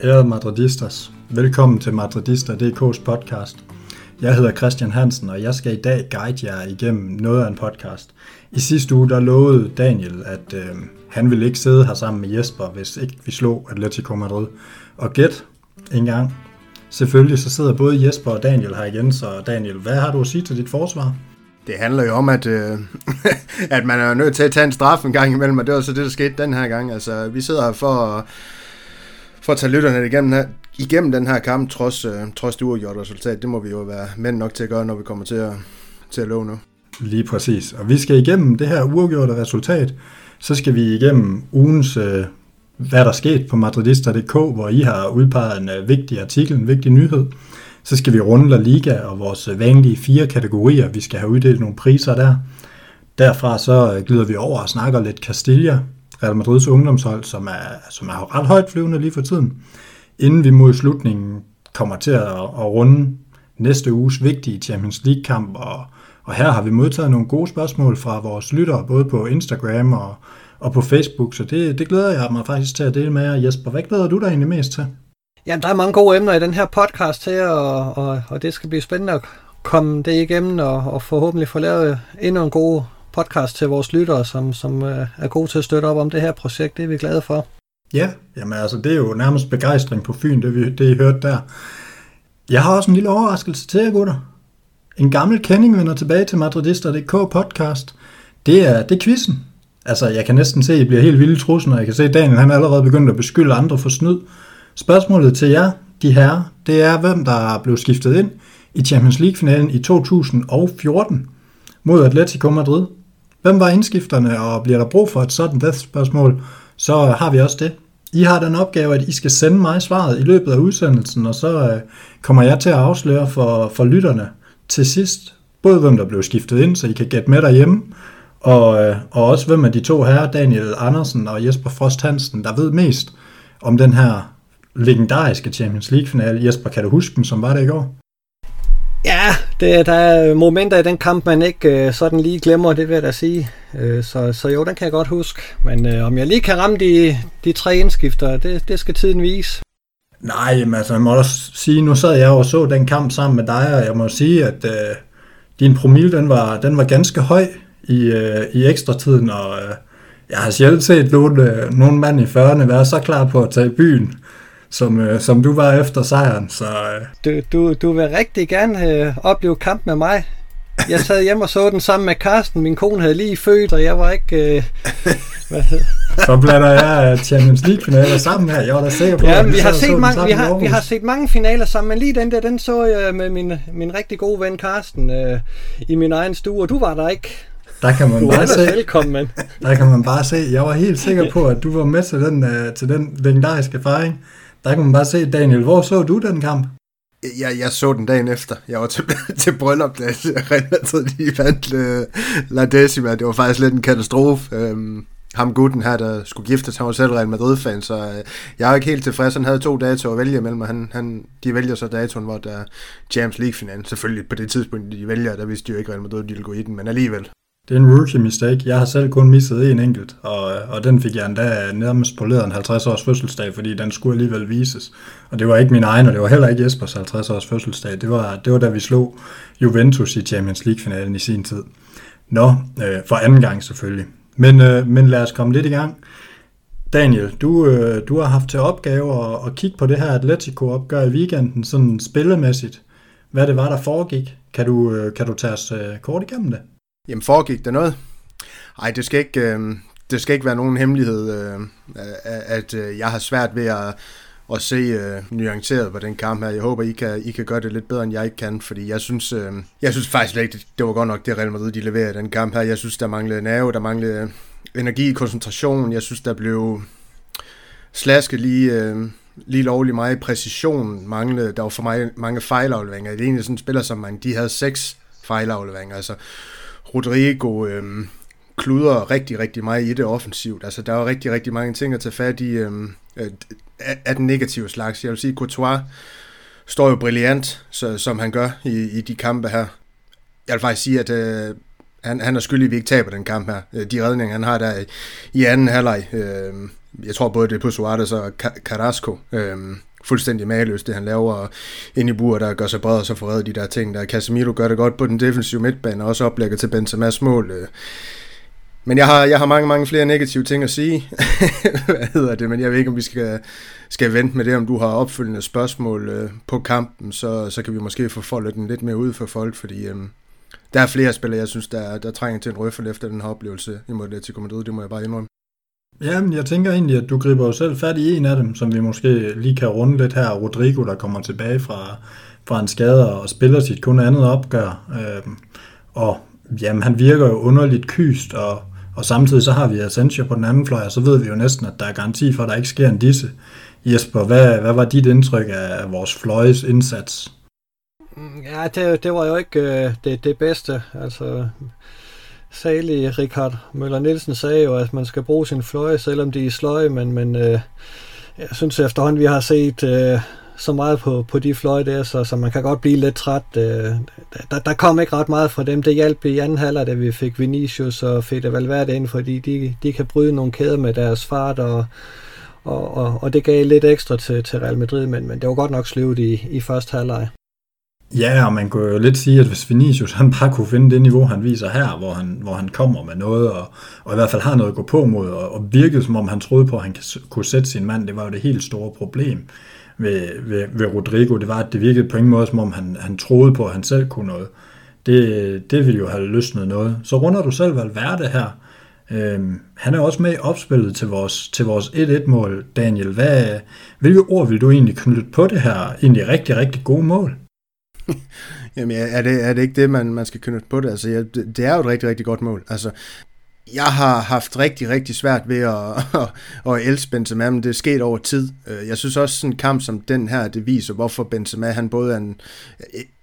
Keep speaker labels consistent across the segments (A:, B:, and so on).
A: Ærede Madridistas, velkommen til Madridista.dk's podcast. Jeg hedder Christian Hansen, og jeg skal i dag guide jer igennem noget af en podcast. I sidste uge der lovede Daniel, at øh, han ville ikke sidde her sammen med Jesper, hvis ikke vi slog Atletico Madrid. Og gæt en gang. Selvfølgelig så sidder både Jesper og Daniel her igen, så Daniel, hvad har du at sige til dit forsvar?
B: Det handler jo om, at, øh, at man er nødt til at tage en straf en gang imellem, og det var så det, der skete den her gang. Altså, vi sidder her for at for at tage lytterne igennem, her, igennem den her kamp, trods, øh, trods det uafgjorte resultat. Det må vi jo være mænd nok til at gøre, når vi kommer til at, til at love nu.
A: Lige præcis. Og vi skal igennem det her uafgjorte resultat. Så skal vi igennem ugens, øh, hvad der er sket på madridista.dk, hvor I har udpeget en øh, vigtig artikel, en vigtig nyhed. Så skal vi runde La Liga og vores øh, vanlige fire kategorier. Vi skal have uddelt nogle priser der. Derfra så øh, glider vi over og snakker lidt Castilla, Real Madrids ungdomshold, som er, som er ret højt flyvende lige for tiden, inden vi mod slutningen kommer til at, at runde næste uges vigtige Champions League-kamp, og, og her har vi modtaget nogle gode spørgsmål fra vores lyttere, både på Instagram og, og på Facebook, så det, det glæder jeg mig faktisk til at dele med jer. Jesper, hvad glæder du dig egentlig mest til?
C: Jamen, der er mange gode emner i den her podcast her, og, og, og det skal blive spændende at komme det igennem, og, og forhåbentlig få lavet endnu en god podcast til vores lyttere, som, som øh, er gode til at støtte op om det her projekt. Det er vi glade for.
A: Ja, jamen altså det er jo nærmest begejstring på Fyn, det, vi, det I hørte der. Jeg har også en lille overraskelse til jer, gutter. En gammel kending vender tilbage til Madridister.dk podcast. Det er, det er quizzen. Altså, jeg kan næsten se, at I bliver helt vilde trusen, og jeg kan se, at Daniel han er allerede begyndt at beskylde andre for snyd. Spørgsmålet til jer, de her, det er, hvem der blev skiftet ind i Champions League-finalen i 2014 mod Atletico Madrid. Hvem var indskifterne, og bliver der brug for et sådan spørgsmål, så har vi også det. I har den opgave, at I skal sende mig svaret i løbet af udsendelsen, og så øh, kommer jeg til at afsløre for, for lytterne til sidst, både hvem der blev skiftet ind, så I kan gætte med derhjemme, og, øh, og også hvem af de to herrer, Daniel Andersen og Jesper Frost Hansen, der ved mest om den her legendariske Champions League-finale. Jesper, kan du huske den, som var det i går?
C: Ja, det, der er momenter i den kamp, man ikke øh, sådan lige glemmer, det vil jeg da sige. Øh, så, så jo, den kan jeg godt huske. Men øh, om jeg lige kan ramme de, de tre indskifter, det, det skal tiden vise.
A: Nej, men altså, jeg må også sige, nu sad jeg og så den kamp sammen med dig, og jeg må sige, at øh, din promille, den var, den var ganske høj i, øh, i ekstra tiden, og øh, jeg har sjældent set nogen, øh, nogen mand i 40'erne være så klar på at tage i byen som, øh, som du var efter sejren. Så, øh.
C: du, du, du vil rigtig gerne øh, opleve kamp med mig. Jeg sad hjemme og så den sammen med Karsten. Min kone havde lige født, og jeg var ikke... Øh,
A: hvad så blander jeg Champions League-finaler sammen her. Jeg var da sikker på,
C: ja, vi har, set mange, vi, har, vi har set mange finaler sammen, men lige den der, den så jeg med min, min rigtig gode ven Karsten øh, i min egen stue, og du var der ikke.
A: Der kan man
C: du
A: bare se,
C: velkommen,
A: der kan man bare se, jeg var helt sikker på, at du var med til den, uh, til den legendariske fejring. Der kan man bare se, Daniel, hvor så du den kamp?
B: Jeg, jeg så den dagen efter. Jeg var til, til bryllup, da Madrid de vandt uh, La Decima. Det var faktisk lidt en katastrofe. Um, ham gutten her, der skulle giftes, han var selv Real Madrid-fan, så uh, jeg er ikke helt tilfreds. Han havde to datoer at vælge mellem, og han, han, de vælger så datoen, hvor der er Champions League-finalen. Selvfølgelig på det tidspunkt, de vælger, der vidste de jo ikke, Real Madrid de ville gå i den, men alligevel.
A: Det er en rookie mistake. Jeg har selv kun misset en enkelt, og, og den fik jeg endda nærmest på en 50 års fødselsdag, fordi den skulle alligevel vises. Og det var ikke min egen, og det var heller ikke Jespers 50 års fødselsdag. Det var, det var da vi slog Juventus i Champions League-finalen i sin tid. Nå, øh, for anden gang selvfølgelig. Men, øh, men lad os komme lidt i gang. Daniel, du, øh, du har haft til opgave at, at kigge på det her Atletico-opgør i weekenden, sådan spillemæssigt. Hvad det var, der foregik. Kan du, øh, kan du tage os øh, kort igennem det?
B: Jamen foregik der noget? Nej, det skal ikke, øh, det skal ikke være nogen hemmelighed, øh, at øh, jeg har svært ved at, at se øh, nuanceret på den kamp her. Jeg håber, I kan, I kan gøre det lidt bedre, end jeg ikke kan, fordi jeg synes, øh, jeg synes faktisk ikke, det, det var godt nok det Real Madrid, de leverede den kamp her. Jeg synes, der manglede nerve, der manglede energi, koncentration. Jeg synes, der blev slasket lige... Øh, lige lovlig meget præcision manglede. Der var for mig mange fejlafleveringer. Det er egentlig sådan spiller som man, de havde seks fejlafleveringer. Altså, Rodrigo øh, kluder rigtig, rigtig meget i det offensivt. Altså, der er rigtig, rigtig mange ting at tage fat i øh, af den negative slags. Jeg vil sige, Courtois står jo brilliant, så, som han gør i, i de kampe her. jeg vil faktisk sige, at øh, han, han er skyldig, at vi ikke taber den kamp her. Øh, de redninger, han har der i, i anden halvleg, øh, jeg tror både det er på Suarez og Carrasco, øh, fuldstændig mageløst, det han laver ind i bur, der gør sig bred og så får de der ting, der Casemiro gør det godt på den defensive midtbane, og også oplægger til Benzema's mål. Øh. Men jeg har, jeg har mange, mange flere negative ting at sige. Hvad hedder det? Men jeg ved ikke, om vi skal, skal vente med det, om du har opfølgende spørgsmål øh, på kampen, så, så kan vi måske få foldet den lidt mere ud for folk, fordi øh, der er flere spillere, jeg synes, der, der trænger til en røffel efter den her oplevelse imod Atletico Madrid, det må jeg bare indrømme.
A: Jamen, jeg tænker egentlig, at du griber jo selv fat i en af dem, som vi måske lige kan runde lidt her. Rodrigo, der kommer tilbage fra, fra en skade og spiller sit kun andet opgør. Øhm, og jamen, han virker jo underligt kyst, og, og samtidig så har vi Asensio på den anden fløj, og så ved vi jo næsten, at der er garanti for, at der ikke sker en disse. Jesper, hvad, hvad var dit indtryk af, vores fløjes indsats?
C: Mm, ja, det, det var jo ikke øh, det, det bedste. Altså, salige Richard Møller Nielsen sagde jo, at man skal bruge sin fløje, selvom de er sløje, men, men øh, jeg synes efterhånden, vi har set øh, så meget på, på de fløje der, så, så man kan godt blive lidt træt. Øh, der, der kom ikke ret meget fra dem. Det hjalp i anden halvleg, da vi fik Vinicius og Fede Valverde ind, fordi de, de kan bryde nogle kæder med deres fart, og, og, og, og det gav lidt ekstra til, til Real Madrid, men, men det var godt nok sløvet i, i første halvleg.
A: Ja, og man kunne jo lidt sige, at hvis Vinicius han bare kunne finde det niveau, han viser her, hvor han, hvor han kommer med noget, og, og i hvert fald har noget at gå på mod, og, og virkede som om han troede på, at han kunne sætte sin mand, det var jo det helt store problem ved, ved, ved Rodrigo, det var, at det virkede på ingen måde, som om han, han troede på, at han selv kunne noget. Det, det ville jo have løsnet noget. Så runder du selv Valverde her. Øhm, han er også med i opspillet til vores, til vores 1-1-mål, Daniel. Hvad, hvilke ord vil du egentlig knytte på det her egentlig rigtig, rigtig gode mål?
B: Jamen, er det, er det ikke det, man, man skal knytte på det? Altså, ja, det, det er jo et rigtig, rigtig godt mål. Altså, jeg har haft rigtig, rigtig svært ved at, at, at elske Benzema, men det er sket over tid. Øh, jeg synes også, sådan en kamp som den her, det viser, hvorfor Benzema, han både er en,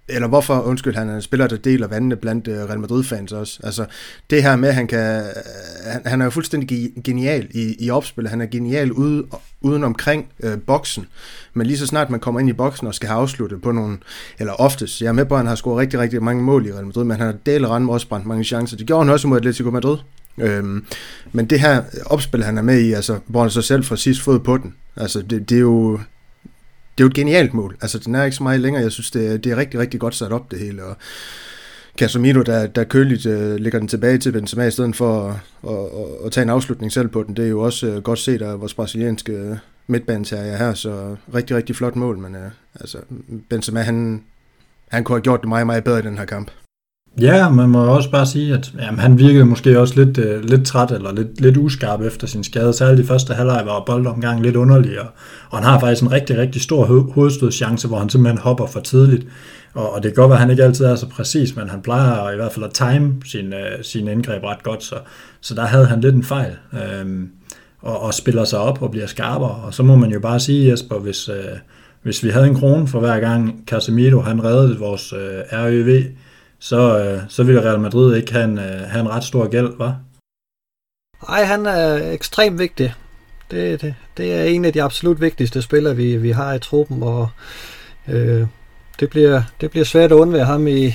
B: eller hvorfor, undskyld, han er en spiller, der deler vandene blandt øh, Real Madrid-fans også. Altså, det her med, at han kan, øh, han, han er jo fuldstændig genial i, i opspillet, han er genial ude, uden omkring øh, boksen, men lige så snart man kommer ind i boksen og skal have afsluttet på nogle, eller oftest, jeg er med på, at han har scoret rigtig, rigtig mange mål i Real Madrid, men han har del og også brændt mange chancer. Det gjorde han også mod Atletico Madrid. Øhm, men det her opspil, han er med i, altså, hvor han så selv får sidst fod på den, altså, det, det er jo det er jo et genialt mål. Altså, den er ikke så meget længere. Jeg synes, det er, det er rigtig, rigtig godt sat op, det hele. Og Casemiro, der, der køligt øh, lægger den tilbage til Benzema, i stedet for at, at, at, at tage en afslutning selv på den. Det er jo også øh, godt set af vores brasilianske øh, midtbanetager her, så rigtig, rigtig flot mål. Men øh, altså, Benzema, han, han kunne have gjort det meget, meget bedre i den her kamp.
A: Ja, man må også bare sige, at jamen, han virkede måske også lidt, øh, lidt træt eller lidt, lidt uskarp efter sin skade. Særligt i første halvleg var boldomgangen lidt underlig, og, og han har faktisk en rigtig, rigtig stor ho- hovedstødschance, hvor han simpelthen hopper for tidligt. Og, og det kan godt være, at han ikke altid er så præcis, men han plejer i hvert fald at time sin, øh, sin indgreb ret godt, så, så der havde han lidt en fejl. Øh, og, og spiller sig op og bliver skarpere. Og så må man jo bare sige, Jesper, hvis, øh, hvis vi havde en krone for hver gang Casemiro han reddede vores øh, RØV, så, øh, så vil Real Madrid ikke have en, øh, have en ret stor gæld, var?
C: Nej, han er ekstremt vigtig. Det, det, det er en af de absolut vigtigste spillere, vi, vi har i truppen, og øh, det, bliver, det bliver svært at undvære ham i,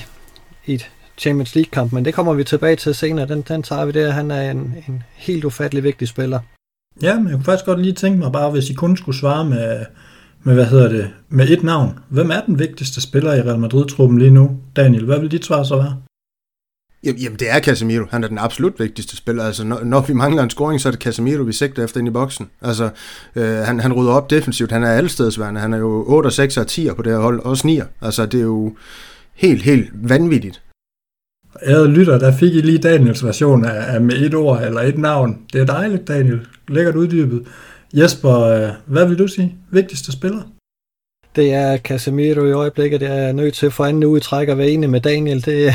C: i et Champions League-kamp, men det kommer vi tilbage til senere. Den, den tager vi der. Han er en, en helt ufattelig vigtig spiller.
A: Ja, men jeg kunne faktisk godt lige tænke mig bare, hvis I kun skulle svare med, med, hvad hedder det, med et navn. Hvem er den vigtigste spiller i Real Madrid-truppen lige nu? Daniel, hvad vil dit svar så være?
B: Jamen, det er Casemiro. Han er den absolut vigtigste spiller. Altså, når, når vi mangler en scoring, så er det Casemiro, vi sigter efter ind i boksen. Altså, øh, han, han rydder op defensivt. Han er allestedsværende. Han er jo 8, 6 og 10 på det her hold. Også 9. Altså, det er jo helt, helt vanvittigt.
A: Ærede lytter, der fik I lige Daniels version af, af med et ord eller et navn. Det er dejligt, Daniel. Lækkert uddybet. Jesper, øh, hvad vil du sige? Vigtigste spiller?
C: Det er Casemiro i øjeblikket. Jeg er nødt til for anden uge træk at være enig med Daniel. Det er,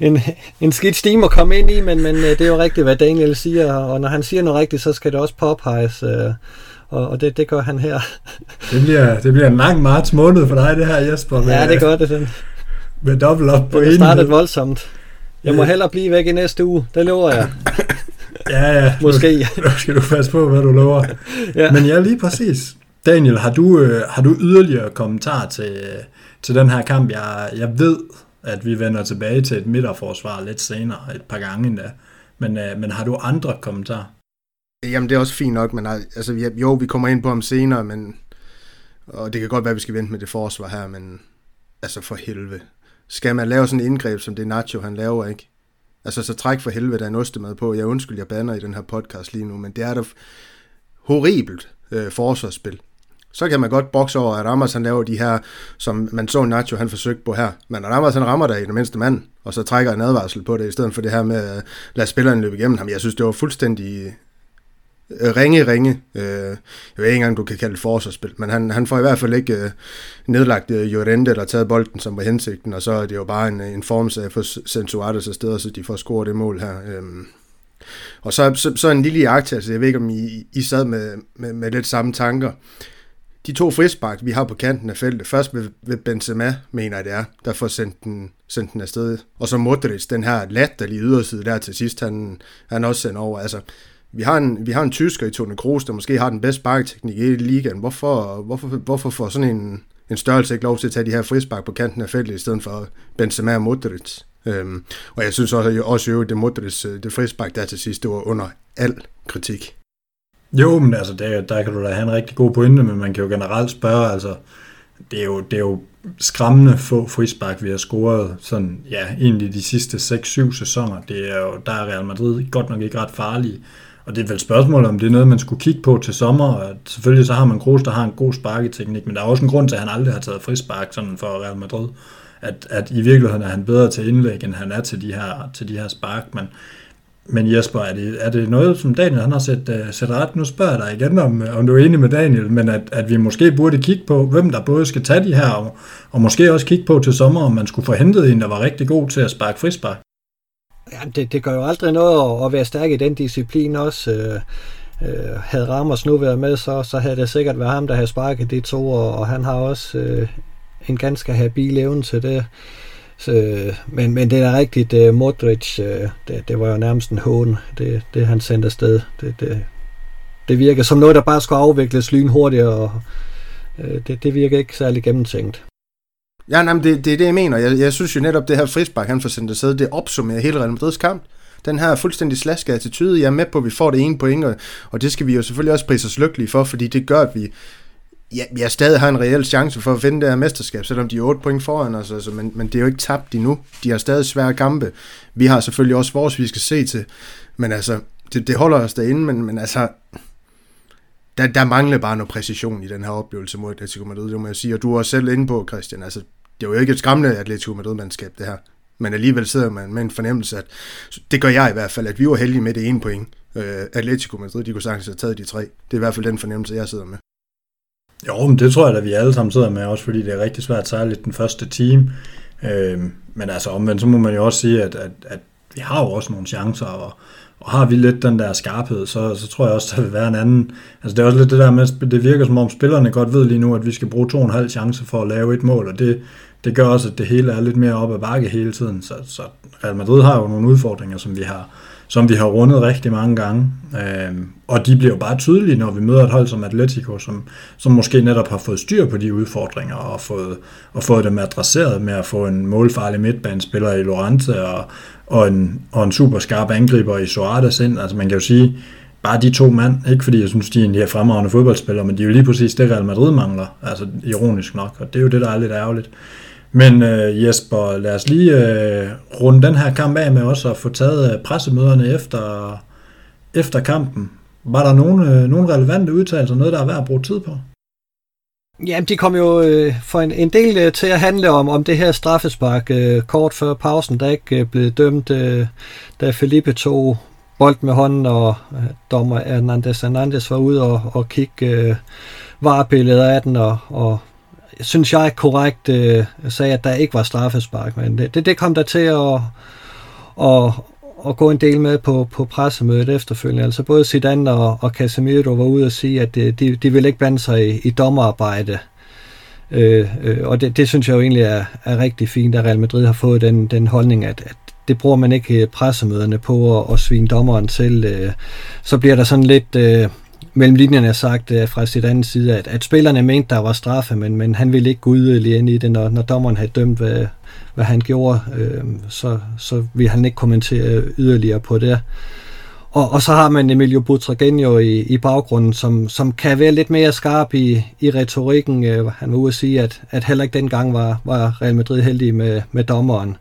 C: en, en skidt steam at komme ind i, men, men øh, det er jo rigtigt, hvad Daniel siger. Og når han siger noget rigtigt, så skal det også påpeges. Øh, og, og det, det gør han her.
A: Det bliver, det bliver en lang marts måned for dig, det her, Jesper.
C: Med, ja, det gør det. Den.
A: Med dobbelt op på
C: en. Det startet voldsomt. Jeg må hellere blive væk i næste uge. Det lover jeg.
A: Ja, ja.
C: Måske.
A: Nu, nu skal du passe på, hvad du lover. ja. Men ja, lige præcis. Daniel, har du, øh, har du yderligere kommentar til, til den her kamp? Jeg, jeg ved, at vi vender tilbage til et midterforsvar lidt senere, et par gange endda. Men, øh, men har du andre kommentarer?
B: Jamen, det er også fint nok, men altså, jo, vi kommer ind på ham senere, men, og det kan godt være, at vi skal vente med det forsvar her, men altså for helvede. Skal man lave sådan et indgreb, som det Nacho han laver, ikke? Altså, så træk for helvede, der er en ostemad på. Jeg undskyld, jeg banner i den her podcast lige nu, men det er da horribelt øh, forsvarsspil. Så kan man godt bokse over, at Ramos han laver de her, som man så Nacho han forsøgte på her. Men Ramos han rammer der i den mindste mand, og så trækker en advarsel på det, i stedet for det her med øh, at lade spilleren løbe igennem ham. Jeg synes, det var fuldstændig Øh, ringe, ringe. Øh, jeg ved ikke engang, du kan kalde det forsvarsspil, men han, han får i hvert fald ikke øh, nedlagt øh, Jorente, der taget bolden, som var hensigten, og så er det jo bare en, øh, en formsag for Sensuartes afsted, så de får scoret det mål her. Øh, og så, så, så en lille jagttagelse, altså, jeg ved ikke, om I, I sad med, med, med lidt samme tanker. De to frispark, vi har på kanten af feltet, først ved, ved Benzema, mener jeg det er, der får sendt den, sendt den afsted. Og så Modric, den her latterlige yderside der til sidst, han, han også sendt over. Altså, vi har en, vi har en tysker i Tone Kroos, der måske har den bedste sparketeknik i ligaen. Hvorfor, hvorfor, hvorfor får sådan en, en størrelse ikke lov til at tage de her frispark på kanten af feltet, i stedet for Benzema og Modric? Øhm, og jeg synes også, at også jo, det Modric, øh, det frispark der til sidst, det var under al kritik.
A: Jo, men altså, der, der kan du da have en rigtig god pointe, men man kan jo generelt spørge, altså, det er jo, det er jo skræmmende få frispark, vi har scoret sådan, ja, egentlig de sidste 6-7 sæsoner. Det er jo, der er Real Madrid godt nok ikke ret farlige. Og det er vel spørgsmålet, om det er noget, man skulle kigge på til sommer. Og selvfølgelig så har man Kroos, der har en god sparketeknik, men der er også en grund til, at han aldrig har taget frispark sådan for Real Madrid. At, at i virkeligheden er han bedre til indlæg, end han er til de her, til de her spark. Men, men Jesper, er det, er det noget, som Daniel han har set, uh, set ret? Nu spørger jeg dig igen, om, om du er enig med Daniel, men at, at vi måske burde kigge på, hvem der både skal tage de her, og, og måske også kigge på til sommer, om man skulle få hentet en, der var rigtig god til at sparke frispark.
C: Ja, det, det gør jo aldrig noget at, at være stærk i den disciplin også. Øh, øh, havde Ramos nu været med, så, så havde det sikkert været ham, der havde sparket de to, og, og han har også øh, en ganske habil evne til det. Så, men, men det er rigtigt, uh, Modric, uh, det, det var jo nærmest en hån, det, det han sendte afsted. Det, det, det virker som noget, der bare skulle afvikles lynhurtigt, og uh, det, det virker ikke særlig gennemtænkt.
B: Ja, nej, det, det er det, jeg mener. Jeg, jeg synes jo netop, det her frispark, han får sendt afsted, det opsummerer hele Real Madrids kamp. Den her fuldstændig slaske attitude, jeg er med på, at vi får det ene point, og, og det skal vi jo selvfølgelig også prise os lykkelige for, fordi det gør, at vi, ja, jeg stadig har en reel chance for at vinde det her mesterskab, selvom de er 8 point foran os, altså, men, men det er jo ikke tabt endnu. De har stadig svære kampe. Vi har selvfølgelig også vores, vi skal se til, men altså, det, det holder os derinde, men, men altså, der, der mangler bare noget præcision i den her oplevelse mod Atletico Madrid, det må jeg sige, og du er også selv inde på, Christian, altså, det er jo ikke et skræmmende Atletico Madrid-mandskab, det her. Men alligevel sidder man med en fornemmelse, at det gør jeg i hvert fald, at vi var heldige med det ene point. Øh, Atletico Madrid, de kunne sagtens have taget de tre. Det er i hvert fald den fornemmelse, jeg sidder med.
A: Jo, men det tror jeg at vi alle sammen sidder med, også fordi det er rigtig svært, særligt den første team. Øh, men altså omvendt, så må man jo også sige, at, at, at vi har jo også nogle chancer, og, og har vi lidt den der skarphed, så, så tror jeg også, der vil være en anden... Altså det er også lidt det der med, det virker som om spillerne godt ved lige nu, at vi skal bruge to og en halv chance for at lave et mål, og det, det gør også, at det hele er lidt mere op ad bakke hele tiden. Så, så Real Madrid har jo nogle udfordringer, som vi har, som vi har rundet rigtig mange gange. Øh, og de bliver jo bare tydelige, når vi møder et hold som Atletico, som, som måske netop har fået styr på de udfordringer og fået, og fået dem adresseret med at få en målfarlig midtbanespiller i Lorente og, og, en, og en super skarp angriber i Suarez ind. Altså man kan jo sige, bare de to mand, ikke fordi jeg synes, de er en fremragende fodboldspillere, men de er jo lige præcis det, Real Madrid mangler, altså ironisk nok, og det er jo det, der er lidt ærgerligt. Men uh, Jesper, lad os lige uh, runde den her kamp af med også at få taget øh, pressemøderne efter, efter kampen. Var der nogle, uh, nogle relevante udtalelser, noget der er værd at bruge tid på?
C: Jamen, de kom jo øh, for en, en del øh, til at handle om, om det her straffespark øh, kort før pausen, der ikke øh, blev dømt, øh, da Felipe tog bold med hånden, og øh, dommer Hernandez Hernandez var ude og, og kigge øh, varebilleder af den, og, og synes jeg korrekt øh, sagde, at der ikke var straffespark, men det, det, det kom der til at, at, at gå en del med på, på pressemødet efterfølgende. Altså både Zidane og, og Casemiro var ude og sige, at øh, de, de ville ikke blande sig i, i dommerarbejde. Øh, øh, og det, det synes jeg jo egentlig er, er rigtig fint, at Real Madrid har fået den, den holdning, at, at det bruger man ikke øh, pressemøderne på at, at svine dommeren til. Øh, så bliver der sådan lidt... Øh, mellem linjerne sagt øh, fra sit andet side, at, at spillerne mente, der var straffe, men, men han ville ikke gå yderligere ind i det, når, når dommeren havde dømt, hvad, hvad han gjorde, øh, så, så ville han ikke kommentere yderligere på det. Og, og så har man Emilio Butragenio i, i baggrunden, som, som kan være lidt mere skarp i, i retorikken. Øh, han var ude at sige, at, at heller ikke dengang var, var Real Madrid heldig med, med dommeren.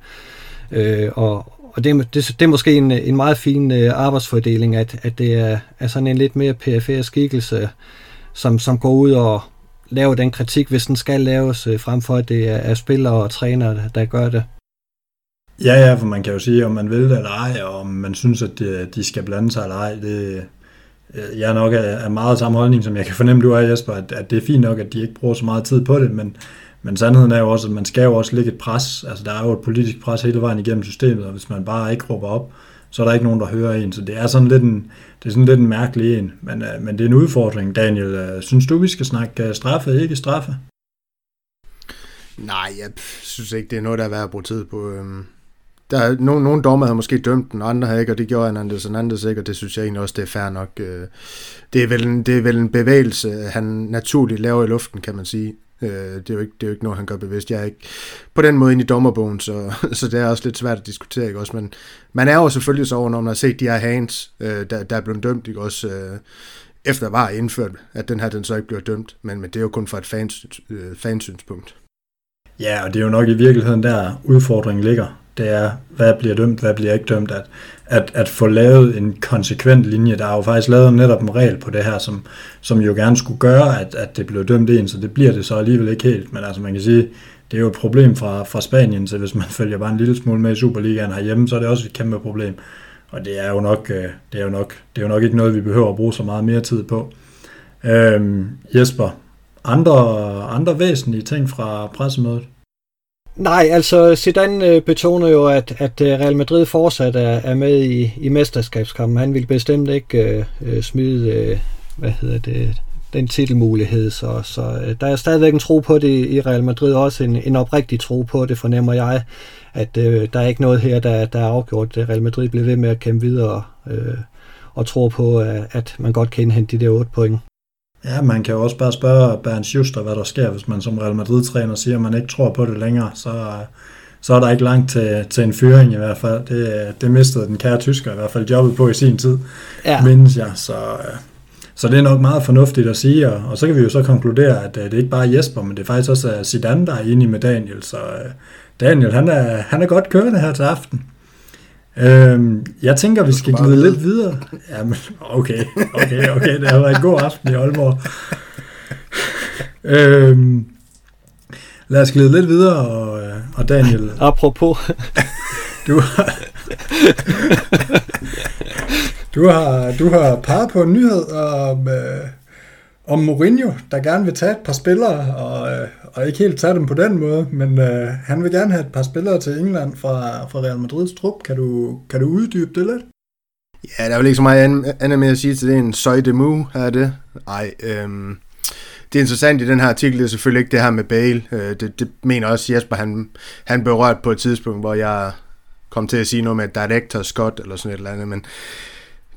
C: Øh, og og det, det, det er måske en, en meget fin øh, arbejdsfordeling, at, at det er, er sådan en lidt mere PFR skikkelse, som, som går ud og laver den kritik, hvis den skal laves, øh, frem for at det er, er spillere og trænere, der gør det.
A: Ja, ja, for man kan jo sige, om man vil det eller ej, og om man synes, at de, de skal blande sig eller ej. Det, øh, jeg er nok af, meget samme holdning, som jeg kan fornemme, du er, Jesper, at, at det er fint nok, at de ikke bruger så meget tid på det, men, men sandheden er jo også, at man skal jo også lægge et pres. Altså, der er jo et politisk pres hele vejen igennem systemet, og hvis man bare ikke råber op, så er der ikke nogen, der hører en. Så det er sådan lidt en, det er sådan lidt en mærkelig en. Men, øh, men det er en udfordring, Daniel. Uh, synes du, vi skal snakke øh, straffe, ikke straffe?
B: Nej, jeg synes ikke, det er noget, der er værd at bruge tid på. Øhm, der er nogle, nogle dommer havde måske dømt den, andre havde ikke, og det gjorde Hernandez Hernandez ikke, og det synes jeg egentlig også, det er fair nok. Det er vel en, det er vel en bevægelse, han naturligt laver i luften, kan man sige. Øh, det, er jo ikke, det er jo ikke noget, han gør bevidst. Jeg er ikke på den måde ind i dommerbogen, så, så det er også lidt svært at diskutere, ikke også? Men man er jo selvfølgelig så over, når man har set de her hands, øh, der, der er blevet dømt, ikke også? Øh, efter var indført, at den her den så ikke bliver dømt, men, men det er jo kun fra et fans, øh, fansynspunkt.
A: Ja, og det er jo nok i virkeligheden der udfordringen ligger det er, hvad bliver dømt, hvad bliver ikke dømt, at, at, at få lavet en konsekvent linje. Der er jo faktisk lavet netop en regel på det her, som, som jo gerne skulle gøre, at, at det blev dømt en, så det bliver det så alligevel ikke helt. Men altså man kan sige, det er jo et problem fra, fra Spanien, så hvis man følger bare en lille smule med i Superligaen herhjemme, så er det også et kæmpe problem. Og det er jo nok, øh, det er jo nok, det er jo nok ikke noget, vi behøver at bruge så meget mere tid på. Øhm, Jesper, andre, andre væsentlige ting fra pressemødet?
C: Nej, altså Zidane øh, betoner jo, at, at øh, Real Madrid fortsat er, er med i, i mesterskabskampen. Han vil bestemt ikke øh, øh, smide, øh, hvad hedder det, den titelmulighed. Så, så øh, der er stadigvæk en tro på det i Real Madrid, også en, en oprigtig tro på det, fornemmer jeg, at øh, der er ikke noget her, der, der er afgjort. Real Madrid bliver ved med at kæmpe videre øh, og tror på, at man godt kan indhente de der 8 point.
A: Ja, man kan jo også bare spørge Bernd Schuster, hvad der sker, hvis man som Real Madrid-træner siger, at man ikke tror på det længere. Så, så er der ikke langt til, til en fyring i hvert fald. Det, det mistede den kære tysker i hvert fald jobbet på i sin tid, ja. mindes jeg. Så, så det er nok meget fornuftigt at sige, og, og så kan vi jo så konkludere, at det er ikke bare Jesper, men det er faktisk også Zidane, der er enig med Daniel. Så Daniel, han er, han er godt kørende her til aften. Øhm, jeg tænker, vi skal glide lidt videre. Jamen, okay, okay, okay, det har været en god aften i Aalborg. øhm, lad os glide lidt videre, og, øh, og Daniel...
C: Apropos...
A: du har... du har, du har peget på en nyhed om, øh, om Mourinho, der gerne vil tage et par spillere, og, øh, og ikke helt tage dem på den måde, men øh, han vil gerne have et par spillere til England fra, fra Real Madrids trup. Kan du, kan du uddybe det lidt?
B: Ja, der er vel ikke så meget andet med at sige til det en Soy de Mu, er det? Ej, øhm, det er interessant i den her artikel, det er selvfølgelig ikke det her med Bale. Øh, det, det mener også Jesper, han, han berørt på et tidspunkt, hvor jeg kom til at sige noget med Director Scott eller sådan et eller andet, men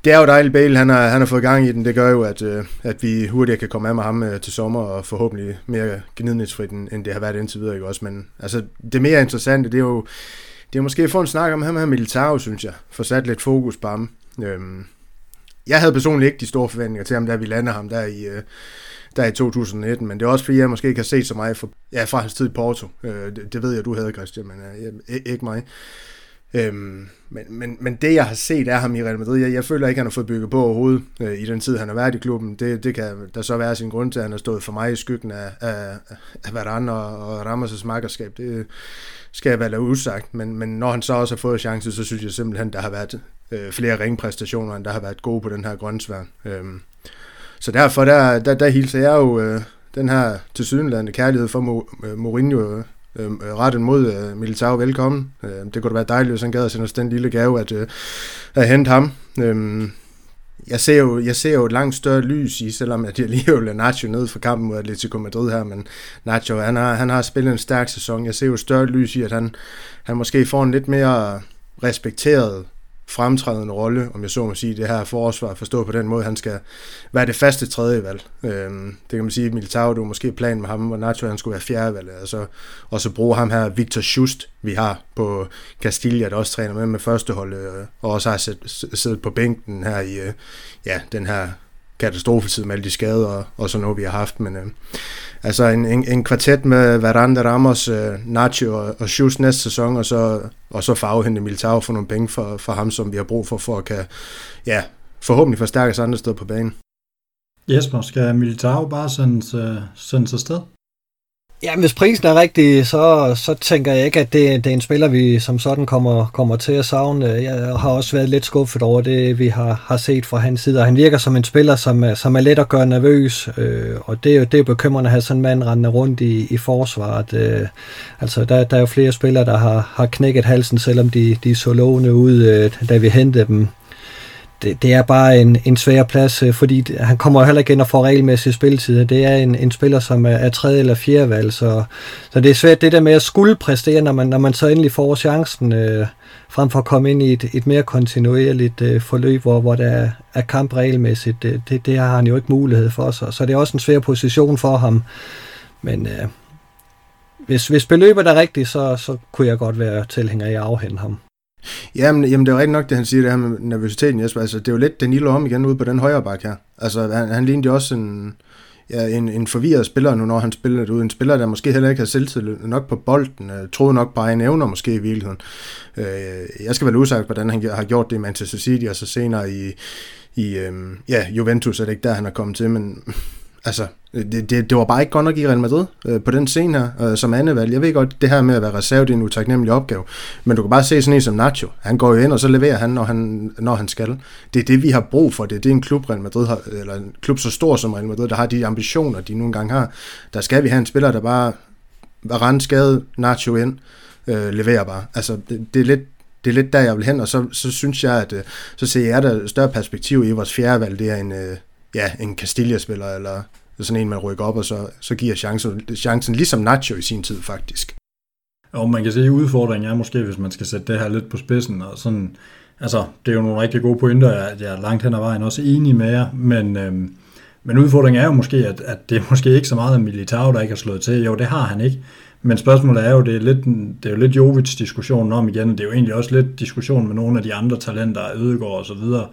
B: det er jo dejligt, Bale han har, han har fået gang i den. Det gør jo, at, øh, at vi hurtigere kan komme af med ham øh, til sommer, og forhåbentlig mere gnidningsfrit, end det har været indtil videre. Ikke? Også, men altså, det mere interessante, det er jo det er måske at få en snak om ham her Militao, synes jeg. Få sat lidt fokus på ham. Øhm, jeg havde personligt ikke de store forventninger til ham, da vi lander ham der i, øh, der i 2019, men det er også fordi, jeg måske ikke har set så meget for, ja, fra hans tid i Porto. Øh, det, det ved jeg, du havde, Christian, men øh, ikke mig. Øhm, men, men, men det, jeg har set af ham i Real Madrid, jeg, jeg føler ikke, at han har fået bygget på overhovedet øh, i den tid, han har været i klubben. Det, det kan der så være sin grund til, at han har stået for mig i skyggen af, af, af Varane og, og Ramos' makkerskab. Det skal jeg være usagt, men, men når han så også har fået chancen, så synes jeg simpelthen, der har været øh, flere ringpræstationer, end der har været gode på den her grøntsvær. Øhm, så derfor, der, der, der hilser jeg jo øh, den her tilsyneladende kærlighed for øh, Mourinho øh, Øhm, øh, rettet mod øh, Militao velkommen. Øh, det kunne da være dejligt, hvis han gad at sende os den lille gave at, øh, at hente ham. Øh, jeg ser, jo, jeg ser jo et langt større lys i, selvom at jeg lige vil Nacho ned for kampen mod Atletico Madrid her, men Nacho, han har, han har spillet en stærk sæson. Jeg ser jo et større lys i, at han, han måske får en lidt mere respekteret fremtrædende rolle, om jeg så må sige, det her forsvar, forstå på den måde, han skal være det faste tredje valg. Øhm, det kan man sige, Militao, det var måske plan med ham, og Nacho, han skulle være fjerde valg, altså, og så bruge ham her, Victor Schust, vi har på Castilla, der også træner med med første hold, øh, og også har siddet på bænken her i øh, ja, den her katastrofetid med alle de skader og, og sådan noget, vi har haft. Men øh, altså en, en, en kvartet med Varanda, Ramos, øh, Nacho og, og Schus næste sæson, og så, og så farvehente Militao for nogle penge for, for ham, som vi har brug for, for at kan, ja, forhåbentlig forstærke sig andre steder på banen.
A: Jesper, skal Militao bare sendes, uh, sendes afsted?
C: Ja, hvis prisen er rigtig, så, så tænker jeg ikke, at det, det er en spiller, vi som sådan kommer, kommer til at savne. Jeg har også været lidt skuffet over det, vi har, har set fra hans side. Han virker som en spiller, som er, som er let at gøre nervøs, øh, og det er jo det er bekymrende at have sådan en mand rendende rundt i, i forsvaret. Øh, altså, der, der er jo flere spillere, der har, har knækket halsen, selvom de, de så lovende ud, øh, da vi hentede dem det, det er bare en, en svær plads, øh, fordi han kommer heller ikke ind og får regelmæssige spilletid. Det er en, en spiller, som er, er tredje eller fjerde valg, så, så det er svært det der med at skulle præstere, når man, når man så endelig får chancen, øh, frem for at komme ind i et, et mere kontinuerligt øh, forløb, hvor, hvor der er, er kamp regelmæssigt. Det, det, det har han jo ikke mulighed for, så, så det er også en svær position for ham. Men øh, hvis, hvis beløbet er rigtigt, så, så kunne jeg godt være tilhænger af at afhente ham.
B: Jamen, jamen, det er jo nok, det han siger, det her med nervøsiteten, Jesper. Altså, det er jo lidt Danilo om igen ude på den højre bak her. Altså, han, han lignede jo også en, ja, en, en forvirret spiller nu, når han spiller det ud. En spiller, der måske heller ikke har selvtid nok på bolden, øh, troede nok på egen evner måske i virkeligheden. Øh, jeg skal vel udsagt, hvordan han har gjort det i Manchester City, og så senere i, i øh, ja, Juventus er det ikke der, han er kommet til, men altså, det, det, det var bare ikke godt nok i Real Madrid øh, på den scene her, øh, som andevalg. Jeg ved godt, det her med at være reserve, det er en utaknemmelig opgave, men du kan bare se sådan en som Nacho. Han går jo ind, og så leverer han, når han, når han skal. Det er det, vi har brug for. Det er det, en klub, Real Madrid har, eller en klub så stor som Real Madrid, der har de ambitioner, de nogle gange har. Der skal vi have en spiller, der bare rent skade Nacho ind, øh, leverer bare. Altså, det, det er lidt det er lidt der, jeg vil hen, og så, så synes jeg, at øh, så ser jeg der større perspektiv i vores fjerde valg, det er en, øh, ja, en Castilla-spiller, eller sådan en, man rykker op, og så, så giver chancen, chancen, ligesom Nacho i sin tid faktisk.
A: Og man kan sige, at udfordringen er måske, hvis man skal sætte det her lidt på spidsen, og sådan, altså, det er jo nogle rigtig gode pointer, at jeg er langt hen ad vejen også enig med jer, men, øhm, men udfordringen er jo måske, at, at det er måske ikke så meget af Militao, der ikke har slået til. Jo, det har han ikke. Men spørgsmålet er jo, det er, lidt, det er jo lidt Jovic diskussionen om igen, det er jo egentlig også lidt diskussion med nogle af de andre talenter, Ødegård og så videre,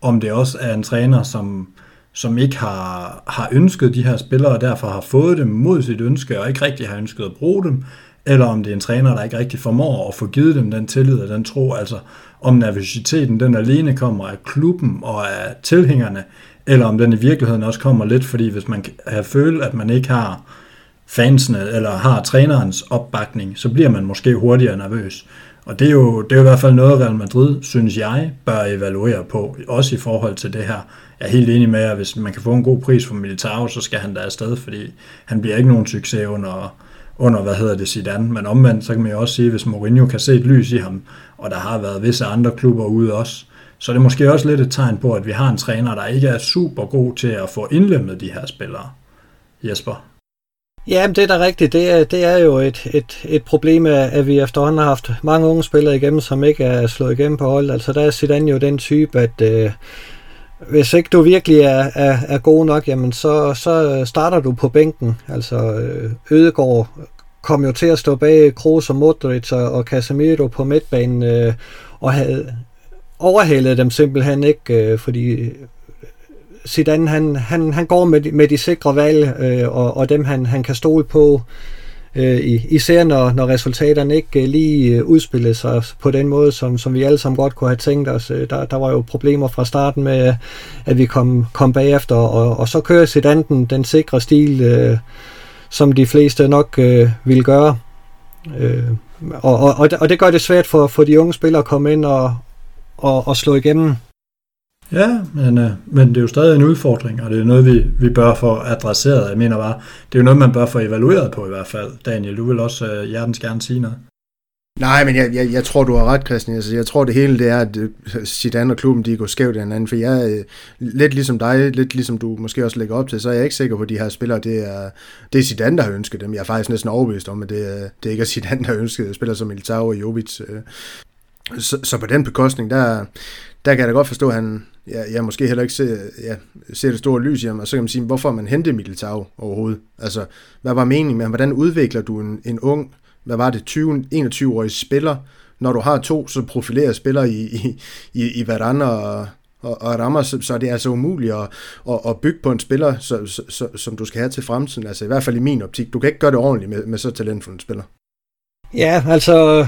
A: om det også er en træner, som, som ikke har, har ønsket de her spillere, og derfor har fået dem mod sit ønske, og ikke rigtig har ønsket at bruge dem, eller om det er en træner, der ikke rigtig formår at få givet dem den tillid og den tro, altså om nervøsiteten den alene kommer af klubben og af tilhængerne, eller om den i virkeligheden også kommer lidt, fordi hvis man har følt, at man ikke har fansene eller har trænerens opbakning, så bliver man måske hurtigere nervøs. Og det er, jo, det er jo i hvert fald noget, Real Madrid, synes jeg, bør evaluere på, også i forhold til det her. Jeg er helt enig med, at hvis man kan få en god pris for Militao, så skal han der afsted, fordi han bliver ikke nogen succes under, under hvad hedder det, Zidane. Men omvendt, så kan man jo også sige, at hvis Mourinho kan se et lys i ham, og der har været visse andre klubber ude også, så er det måske også lidt et tegn på, at vi har en træner, der ikke er super god til at få indlemmet de her spillere. Jesper?
C: Ja, det er da rigtigt. Det er, det er jo et, et, et problem, at vi efterhånden har haft mange unge spillere igennem, som ikke er slået igennem på hold. Altså der er Zidane jo den type, at øh, hvis ikke du virkelig er, er, er god nok, jamen så, så øh, starter du på bænken. Altså øh, Ødegård kom jo til at stå bag Kroos og Modric og, og Casemiro på midtbanen øh, og havde overhalet dem simpelthen ikke, øh, fordi øh, Zidane, han, han, han går med, med de sikre valg, øh, og, og dem han, han kan stole på, øh, Øh, især når, når resultaterne ikke øh, lige øh, udspillede sig på den måde, som, som vi alle sammen godt kunne have tænkt os. Der, der var jo problemer fra starten med, at vi kom, kom bagefter, og, og så kører Zidane den, den sikre stil, øh, som de fleste nok øh, ville gøre. Øh, og, og, og, det, og det gør det svært for, for de unge spillere at komme ind og, og, og slå igennem.
A: Ja, men, øh, men det er jo stadig en udfordring, og det er noget, vi, vi bør få adresseret. Jeg mener bare, det er jo noget, man bør få evalueret på i hvert fald. Daniel, du vil også øh, hjertens gerne sige noget.
B: Nej, men jeg, jeg, jeg tror, du har ret, Christian. Altså, jeg tror, det hele det er, at øh, Zidane og klubben de går skævt af hinanden, for jeg er lidt ligesom dig, lidt ligesom du måske også lægger op til, så er jeg ikke sikker på, at de her spillere, det er, det er Zidane, der har ønsket dem. Jeg er faktisk næsten overbevist om, at det, det ikke er Zidane, der har ønsket spillere som Militao og Jovic. Øh. Så, så på den bekostning, der, der kan jeg da godt forstå, at han ja, jeg måske heller ikke ser, ja, ser det store lys i ham, og så kan man sige, hvorfor man hentede Militao overhovedet? Altså, hvad var meningen med ham? Hvordan udvikler du en, en ung, hvad var det, 20-21-årig spiller, når du har to så profilerede spillere i, i, i, i Varane og, og, og rammer, så, så er altså umuligt at, at, at bygge på en spiller, så, så, så, som du skal have til fremtiden. Altså i hvert fald i min optik. Du kan ikke gøre det ordentligt med, med så talentfuld en spiller.
C: Ja, altså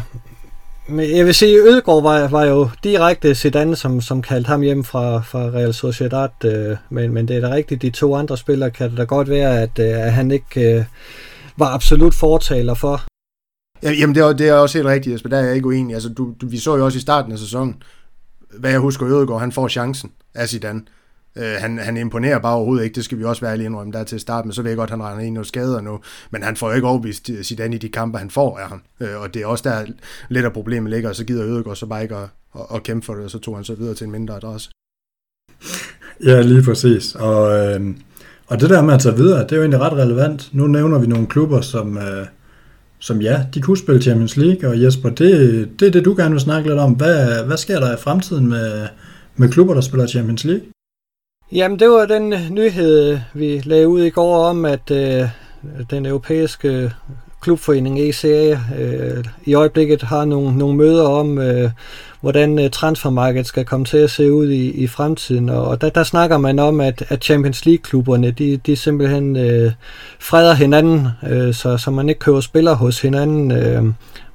C: jeg vil sige, at Ødegaard var, var jo direkte Zidane, som, som kaldte ham hjem fra, fra Real Sociedad, øh, men, men det er da rigtigt, de to andre spillere kan det da godt være, at, øh, at han ikke øh, var absolut fortaler for.
B: Ja, jamen det er, det er også helt rigtigt, Jesper, der er jeg ikke uenig. Altså, du, du, vi så jo også i starten af sæsonen, hvad jeg husker, Ødegaard, han får chancen af Zidane. Øh, han, han imponerer bare overhovedet ikke, det skal vi også være ærlige indrømme der til at starte med, så ved jeg godt, at han regner ind noget skader nu, men han får jo ikke overbevist øh, Zidane i de kampe, han får af ham, øh, og det er også der lidt af problemet ligger, og så gider Ødegaard så bare ikke at, at, at kæmpe for det, og så tog han så videre til en mindre adresse.
A: Ja, lige præcis, og, øh, og det der med at tage videre, det er jo egentlig ret relevant. Nu nævner vi nogle klubber, som, øh, som ja, de kunne spille Champions League, og Jesper, det, det er det, du gerne vil snakke lidt om. Hvad, hvad sker der i fremtiden med, med klubber, der spiller Champions League?
C: Jamen, det var den øh, nyhed, øh, vi lagde ud i går om, at øh, den europæiske øh, klubforening ECA øh, i øjeblikket har nogle, nogle møder om, øh, hvordan transfermarkedet skal komme til at se ud i, i fremtiden. Og der, der snakker man om, at, at Champions League-klubberne, de, de simpelthen øh, freder hinanden, øh, så, så man ikke køber spillere hos hinanden, øh,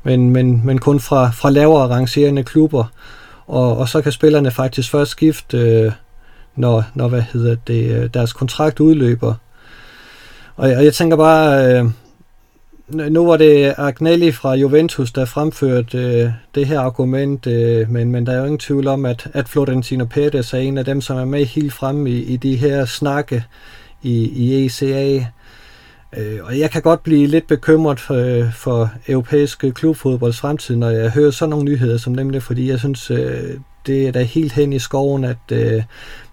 C: men, men, men kun fra, fra lavere rangerende klubber. Og, og så kan spillerne faktisk først skifte... Øh, når, når hvad hedder det, øh, deres kontrakt udløber. Og, og jeg tænker bare, øh, nu var det Agnelli fra Juventus, der fremførte øh, det her argument, øh, men, men der er jo ingen tvivl om, at, at Florentino Pérez er en af dem, som er med helt fremme i, i de her snakke i, i ECA. Øh, og jeg kan godt blive lidt bekymret for, øh, for europæisk øh, klubfodbolds fremtid, når jeg hører sådan nogle nyheder som nemlig, fordi jeg synes, øh, det er da helt hen i skoven, at øh,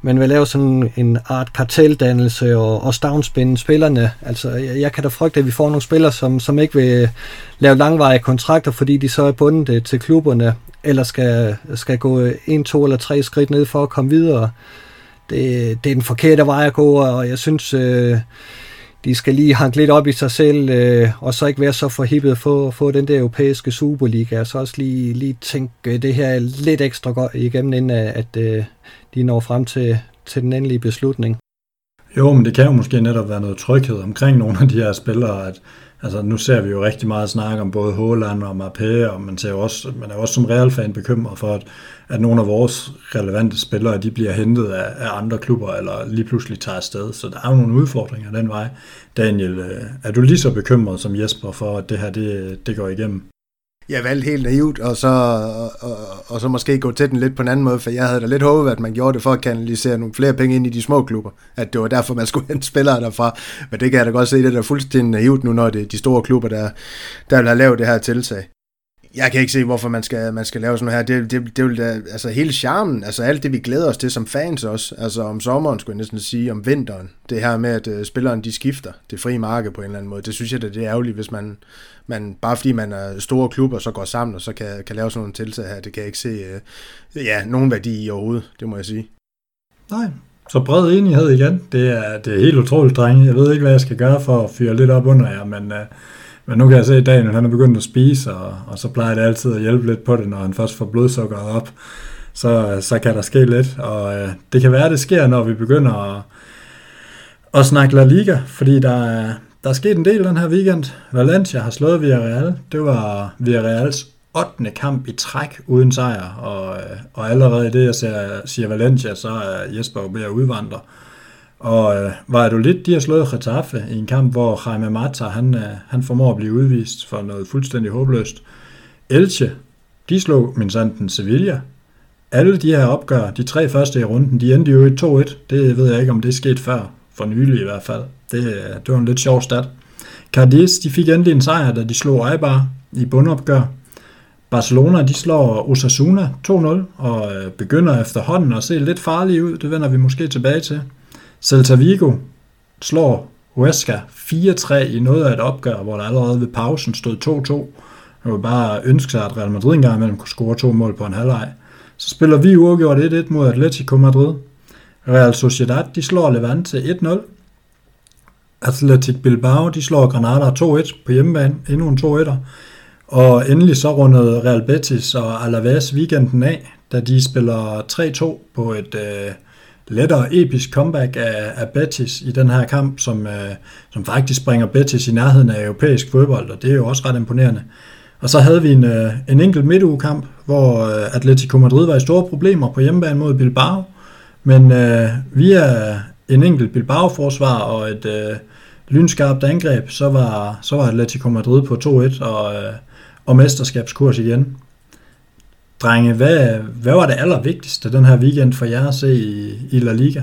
C: man vil lave sådan en art karteldannelse og, og stavnspinde spillerne. Altså, jeg, jeg kan da frygte, at vi får nogle spillere, som, som ikke vil lave langvarige kontrakter, fordi de så er bundet øh, til klubberne, eller skal, skal gå en, to eller tre skridt ned for at komme videre. Det, det er den forkerte vej at gå, og jeg synes... Øh, de skal lige hanke lidt op i sig selv, øh, og så ikke være så forhippet for at få den der europæiske Superliga, så også lige, lige tænke øh, det her lidt ekstra godt igennem, inden at øh, de når frem til, til den endelige beslutning.
A: Jo, men det kan jo måske netop være noget tryghed omkring nogle af de her spillere, at Altså, nu ser vi jo rigtig meget snak om både Håland og Mbappé, og man, ser jo også, man er også som Real-fan bekymret for, at, at nogle af vores relevante spillere, de bliver hentet af, af andre klubber, eller lige pludselig tager afsted. Så der er jo nogle udfordringer den vej. Daniel, øh, er du lige så bekymret som Jesper for, at det her det, det går igennem?
B: Jeg valgte helt naivt, og så, og, og, og så måske gå til den lidt på en anden måde, for jeg havde da lidt håbet, at man gjorde det for at kanalisere nogle flere penge ind i de små klubber. At det var derfor, man skulle hente spillere derfra. Men det kan jeg da godt se, det er fuldstændig naivt nu, når det er de store klubber, der, der vil have lavet det her tiltag jeg kan ikke se, hvorfor man skal, man skal lave sådan noget her. Det, det, det vil da, altså hele charmen, altså alt det, vi glæder os til som fans også, altså om sommeren, skulle jeg næsten sige, om vinteren, det her med, at øh, uh, spillerne de skifter det frie marked på en eller anden måde, det synes jeg, det er ærgerligt, hvis man, man bare fordi man er store klubber, så går sammen, og så kan, kan lave sådan nogle tiltag her, det kan jeg ikke se, uh, ja, nogen værdi i overhovedet, det må jeg sige.
A: Nej, så bred enighed igen. Det er, det er helt utroligt, drenge. Jeg ved ikke, hvad jeg skal gøre for at fyre lidt op under jer, men uh, men nu kan jeg se, at Daniel han er begyndt at spise, og, og så plejer det altid at hjælpe lidt på det, når han først får blodsukkeret op. Så, så kan der ske lidt, og øh, det kan være, at det sker, når vi begynder at, at snakke La Liga, fordi der er, der er sket en del den her weekend. Valencia har slået Villarreal. Det var Villarreals 8. kamp i træk uden sejr, og, øh, og allerede i det, jeg siger, siger Valencia, så er Jesper jo ved at udvandre. Og øh, lidt de har slået Getafe i en kamp, hvor Jaime Mata, han, øh, han formår at blive udvist for noget fuldstændig håbløst. Elche, de slog minsanten Sevilla. Alle de her opgør, de tre første i runden, de endte jo i 2-1. Det ved jeg ikke, om det er sket før, for nylig i hvert fald. Det, øh, det var en lidt sjov stat. Cadiz, de fik endelig en sejr, da de slog Eibar i bundopgør. Barcelona, de slår Osasuna 2-0, og øh, begynder efterhånden at se lidt farlige ud. Det vender vi måske tilbage til. Celta Vigo slår Huesca 4-3 i noget af et opgør, hvor der allerede ved pausen stod 2-2. Man vil bare ønske sig, at Real Madrid engang imellem kunne score to mål på en halvleg. Så spiller vi uafgjort 1-1 mod Atletico Madrid. Real Sociedad, de slår Levante 1-0. Athletic Bilbao, de slår Granada 2-1 på hjemmebane, endnu en 2-1'er. Og endelig så rundede Real Betis og Alaves weekenden af, da de spiller 3-2 på et øh, lettere episk comeback af, af Betis i den her kamp, som, øh, som faktisk bringer Betis i nærheden af europæisk fodbold, og det er jo også ret imponerende. Og så havde vi en, øh, en enkelt midtugekamp, hvor øh, Atletico Madrid var i store problemer på hjemmebane mod Bilbao, men øh, via en enkelt Bilbao-forsvar og et øh, lynskarpt angreb, så var, så var Atletico Madrid på 2-1 og, øh, og mesterskabskurs igen. Drenge, hvad, hvad var det allervigtigste den her weekend for jer at se i, i La Liga?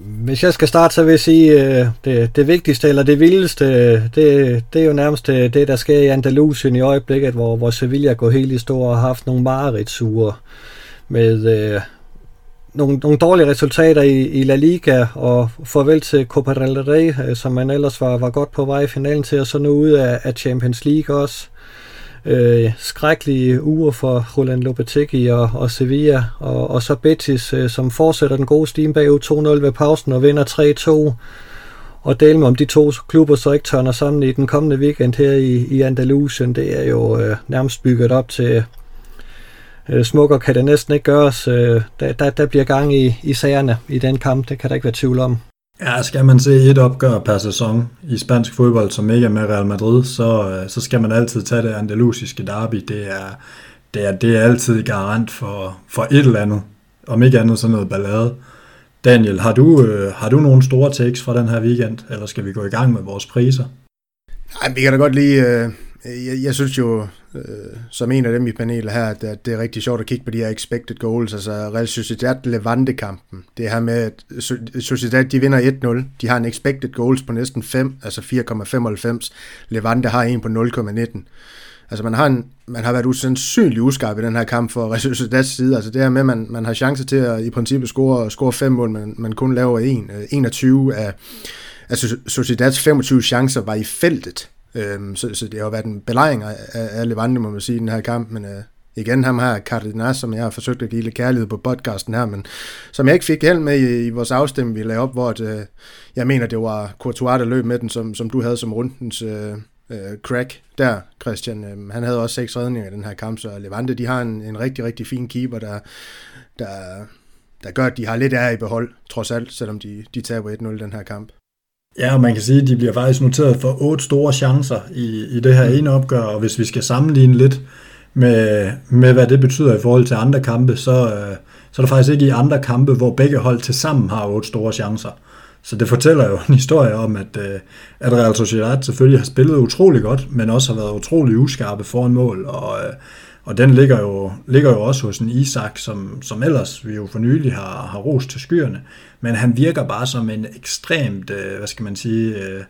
C: Hvis jeg skal starte, så vil jeg sige, øh, det, det vigtigste eller det vildeste, øh, det, det er jo nærmest det, det, der sker i Andalusien i øjeblikket, hvor, hvor Sevilla går helt i stå og har haft nogle mareridtsure med øh, nogle, nogle dårlige resultater i, i La Liga, og farvel til Copa del Rey, øh, som man ellers var, var godt på vej i finalen til, og så nu ud af, af Champions League også øh, Øh, skrækkelige uger for Roland Lopetegi og, og Sevilla, og, og så Betis, øh, som fortsætter den gode steam bagud 2-0 ved pausen og vinder 3-2. Og dele med om de to klubber så ikke tørner sammen i den kommende weekend her i, i Andalusien, det er jo øh, nærmest bygget op til øh, smukker kan det næsten ikke gøres. Øh, der, der, der bliver gang i, i sagerne i den kamp, det kan der ikke være tvivl om.
A: Ja, skal man se et opgør per sæson i spansk fodbold, som ikke er med Real Madrid, så, øh, så skal man altid tage det andalusiske derby. Det er, det er, det er altid garant for, for et eller andet, om ikke andet sådan noget ballade. Daniel, har du, øh, har du nogle store takes fra den her weekend, eller skal vi gå i gang med vores priser?
B: Nej, vi kan da godt lige... Øh, jeg, jeg synes jo, øh, som en af dem i panelet her, at, at det er rigtig sjovt at kigge på de her expected goals, altså Real Sociedad Levante-kampen. Det her med, at Sociedad de vinder 1-0, de har en expected goals på næsten 5, altså 4,95. Levante har en på 0,19. Altså man har, en, man har været usandsynlig uskarp i den her kamp for Real Sociedads side. Altså det her med, at man, man har chance til at i princippet score, score fem mål, men man kun laver en. Øh, 21 af, altså Sociedads 25 chancer var i feltet Øhm, så, så det har jo været en belejring af, af Levante, må man sige, i den her kamp, men øh, igen ham her, Cardenas, som jeg har forsøgt at give lidt kærlighed på podcasten her, men som jeg ikke fik held med i, i vores afstemning, vi lavede op, hvor at, øh, jeg mener, det var Courtois, der løb med den, som, som du havde som rundens øh, øh, crack der, Christian. Øh, han havde også seks redninger i den her kamp, så Levante, de har en, en rigtig, rigtig fin keeper, der, der, der gør, at de har lidt ære i behold, trods alt, selvom de, de taber 1-0 den her kamp.
A: Ja, og man kan sige, at de bliver faktisk noteret for otte store chancer i, i det her mm. ene opgør, og hvis vi skal sammenligne lidt med, med hvad det betyder i forhold til andre kampe, så, øh, så er der faktisk ikke i andre kampe, hvor begge hold til sammen har otte store chancer. Så det fortæller jo en historie om, at, øh, at Real Sociedad selvfølgelig har spillet utrolig godt, men også har været utrolig uskarpe foran mål, og, øh, og den ligger jo, ligger jo også hos en Isak, som, som ellers vi jo for nylig har, har rost til skyerne men han virker bare som en ekstremt, øh, hvad skal man sige, øh,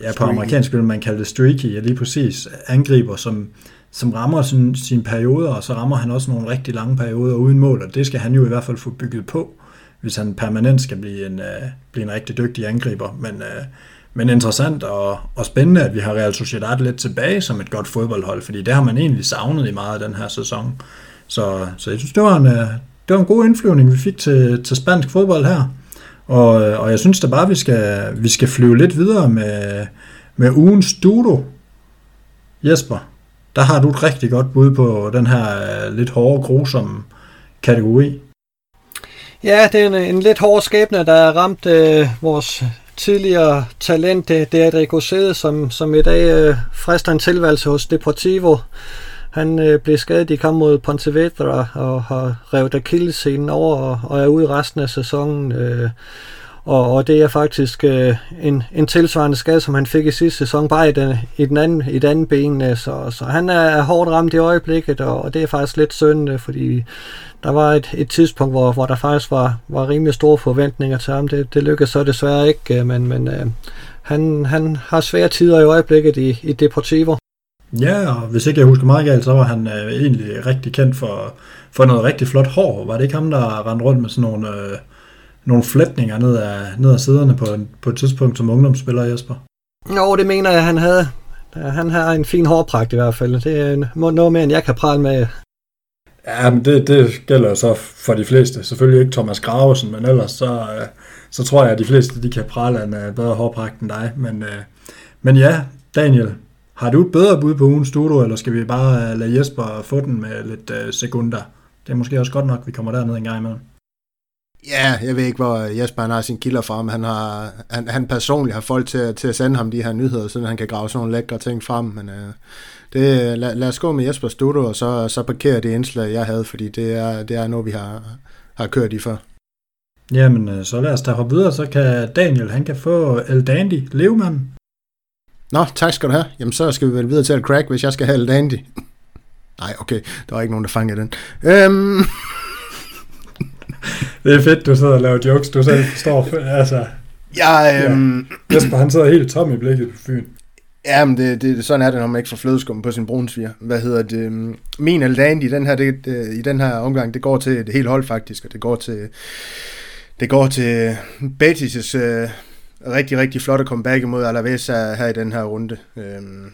A: ja, på amerikansk vil man kalde det streaky, ja lige præcis, angriber, som, som rammer sin, sine perioder, og så rammer han også nogle rigtig lange perioder uden mål, og det skal han jo i hvert fald få bygget på, hvis han permanent skal blive en, øh, blive en rigtig dygtig angriber. Men, øh, men interessant og, og spændende, at vi har Real Sociedad lidt tilbage som et godt fodboldhold, fordi det har man egentlig savnet i meget af den her sæson. Så, så jeg synes, det var en, øh, det var en god indflyvning, vi fik til, til spansk fodbold her. Og, øh, og jeg synes da bare, vi skal, vi skal flyve lidt videre med, med ugens Dudo. Jesper, der har du et rigtig godt bud på den her øh, lidt hårde, grusomme kategori.
C: Ja, det er en, en lidt hård skæbne, der har ramt øh, vores tidligere talent, det, er Adrico Sede, som, som i dag øh, frister en tilværelse hos Deportivo. Han øh, blev skadet i kamp mod Pontevedra og har revet akillescenen over og, og er ude resten af sæsonen. Øh, og, og det er faktisk øh, en, en tilsvarende skade, som han fik i sidste sæson, bare i den, i den anden, i den anden ben. Øh, så, så han er hårdt ramt i øjeblikket, og, og det er faktisk lidt synd, øh, fordi der var et, et tidspunkt, hvor, hvor der faktisk var, var rimelig store forventninger til ham. Det, det lykkedes så desværre ikke, øh, men, men øh, han, han har svære tider i øjeblikket i, i Deportivo.
A: Ja, og hvis ikke jeg husker meget galt, så var han øh, egentlig rigtig kendt for, for noget rigtig flot hår. Var det ikke ham, der rendte rundt med sådan nogle, øh, nogle flætninger ned ad, ned ad siderne på, en, på et tidspunkt som ungdomsspiller, Jesper?
C: Jo, det mener jeg, han havde. Han har en fin hårpragt i hvert fald. Det er noget mere, end jeg kan prale med.
A: Ja, men det, det gælder så for de fleste. Selvfølgelig ikke Thomas Gravesen, men ellers så, øh, så tror jeg, at de fleste de kan prale en uh, bedre hårpragt end dig. Men, uh, men ja, Daniel, har du et bedre bud på ugens studio, eller skal vi bare lade Jesper få den med lidt sekunder? Det er måske også godt nok, at vi kommer derned en gang imellem.
B: Ja, jeg ved ikke, hvor Jesper han har sin kilder fra, men han, har, han, han personligt har folk til, til at sende ham de her nyheder, så han kan grave sådan nogle lækre ting frem. Men uh, det, lad, lad os gå med Jesper Studio, og så, så parkere det indslag, jeg havde, fordi det er, det er noget, vi har, har kørt i før.
A: Jamen, så lad os tage videre, så kan Daniel, han kan få El Dandy, levemand.
B: Nå, tak skal du have. Jamen, så skal vi vel videre til El Crack, hvis jeg skal have El Dandy. Nej, okay, der var ikke nogen, der fangede den. Øhm...
A: det er fedt, du sidder og laver jokes, du selv står altså...
B: Ja, øhm...
A: ja. Jesper, han sidder helt tom i blikket på Fyn.
B: Ja, men det, det, sådan er det, når man ikke får flødeskum på sin brunsviger. Hvad hedder det? Min Aldandi i den her, det, det, i den her omgang, det går til et helt hold faktisk, og det går til, det går til Betis' øh, rigtig, rigtig flotte comeback imod Alavesa her i den her runde. Øhm, øh,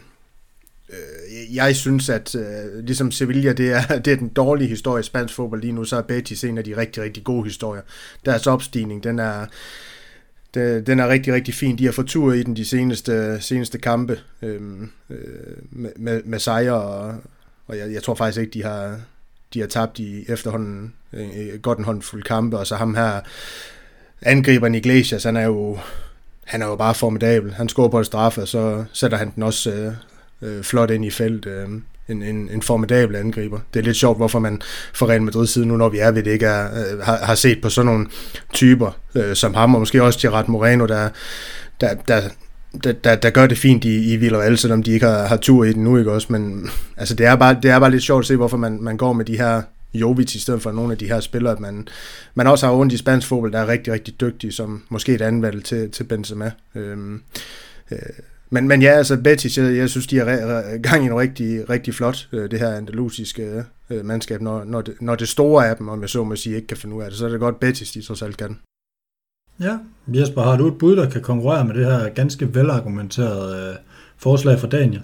B: jeg synes, at øh, ligesom Sevilla, det er, det er den dårlige historie i spansk fodbold lige nu, så er Betis en af de rigtig, rigtig gode historier. Deres opstigning, den er, det, den er rigtig, rigtig fin. De har fået tur i den de seneste, seneste kampe øhm, øh, med, med, med sejre, og, og jeg, jeg tror faktisk ikke, de har, de har tabt i efterhånden øh, godt en håndfuld kampe, og så ham her, angriberen Iglesias, han er jo, han er jo bare formidabel. Han scorer på et straffe, og så sætter han den også øh, øh, flot ind i felt. Øh, en, en, en formidabel angriber. Det er lidt sjovt, hvorfor man for Real Madrid side nu, når vi er ved det, ikke er, øh, har, har set på sådan nogle typer øh, som ham, og måske også Gerard Moreno, der, der, der, der, der, der gør det fint i, i Villarreal, selvom de ikke har, har tur i den nu, ikke også? Men altså, det, er bare, det er bare lidt sjovt at se, hvorfor man, man går med de her Jovic i stedet for nogle af de her spillere, at man, man også har ondt i spansk fodbold, der er rigtig, rigtig dygtige, som måske et andet valg til, til Benzema. Øhm, øh, men, men ja, altså Betis, jeg, jeg synes, de er gang i en rigtig, rigtig flot, øh, det her andalusiske øh, mandskab. Når, når, det, når det store af dem, om jeg så må sige, ikke kan finde ud af det, så er det godt Betis, de trods alt kan.
A: Ja, Jesper, har du et bud, der kan konkurrere med det her ganske velargumenterede øh, forslag fra Daniel?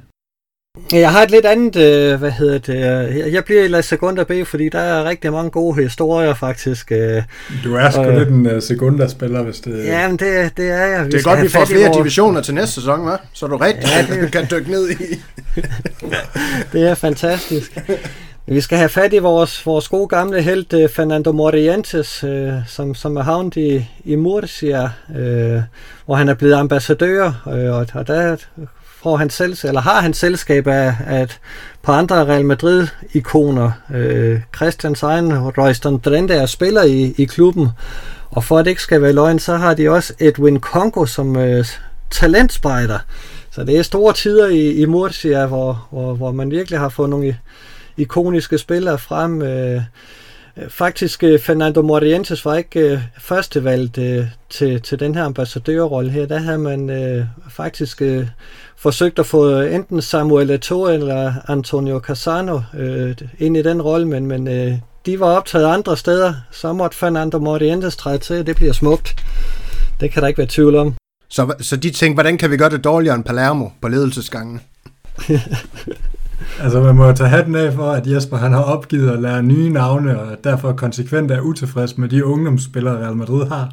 C: Jeg har et lidt andet, øh, hvad hedder det, jeg bliver i La Segunda B, fordi der er rigtig mange gode historier faktisk. Øh,
A: du er sgu lidt en uh, Segunda-spiller, hvis det...
C: Ja, men det, det er jeg.
B: Vi det er godt, vi får flere vores... divisioner til næste sæson, hva'? Så du rigtig ja, det... kan dykke ned i.
C: det er fantastisk. Vi skal have fat i vores, vores gode gamle held, Fernando Morientes, øh, som, som er havnet i, i Murcia, øh, hvor han er blevet ambassadør, øh, og, og der får han selv, eller har han selskab af, af et par andre Real Madrid-ikoner. Øh, Christians egen Royston Drende er spiller i, i klubben, og for at det ikke skal være løgn, så har de også Edwin Kongo som øh, talentspejder. Så det er store tider i, i Murcia, hvor, hvor, hvor man virkelig har fået nogle ikoniske spillere frem. Øh, faktisk øh, Fernando Morientes var ikke øh, førstevalgt øh, til, til den her ambassadørrolle her. Der havde man øh, faktisk øh, forsøgt at få enten Samuel Eto'o eller Antonio Casano øh, ind i den rolle, men, men øh, de var optaget andre steder. Så måtte Fernando Morientes træde til, det bliver smukt. Det kan der ikke være tvivl om.
B: Så, så de tænkte, hvordan kan vi gøre det dårligere end Palermo på ledelsesgangen?
A: altså man må tage hatten af for, at Jesper han har opgivet at lære nye navne, og derfor konsekvent er utilfreds med de ungdomsspillere, Real Madrid har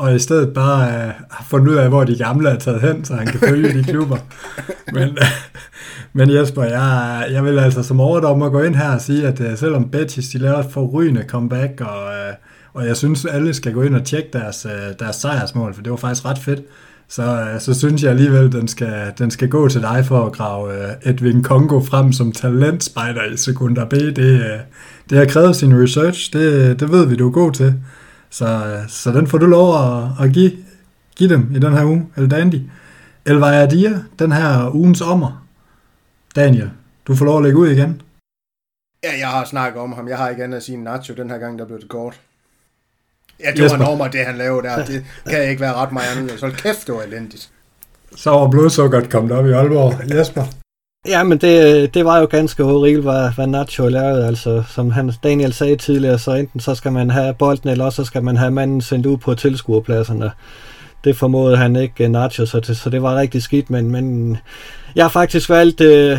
A: og i stedet bare uh, har fundet ud af, hvor de gamle er taget hen, så han kan følge de klubber. Men, men Jesper, jeg, jeg vil altså som overdommer gå ind her og sige, at uh, selvom Betis de laver et forrygende comeback, og, uh, og jeg synes, alle skal gå ind og tjekke deres, uh, deres sejrsmål, for det var faktisk ret fedt, så, øh, så synes jeg alligevel, den skal, den skal gå til dig for at grave øh, Edwin Kongo frem som talentspejder i sekunder B. Det, øh, det har krævet sin research, det, det ved vi, du er god til. Så, så den får du lov at, at give, give dem i den her uge, El Dandy. Elvira Dia, den her ugens ommer. Daniel, du får lov at lægge ud igen.
B: Ja, jeg har snakket om ham. Jeg har ikke andet at sige Nacho den her gang, der blev det kort. Ja, det var en ommer, det han lavede der. Det kan ikke være ret meget andet. Så kæft, det var elendigt.
A: Så var blodsukkeret kommet op i Aalborg. Jesper?
C: Ja, men det, det var jo ganske horribelt, hvad, hvad Nacho lavede. Altså, som han, Daniel sagde tidligere, så enten så skal man have bolden, eller også så skal man have manden sendt ud på tilskuerpladserne. det formåede han ikke Nacho, så det, så det var rigtig skidt, men, men jeg har faktisk valgt øh,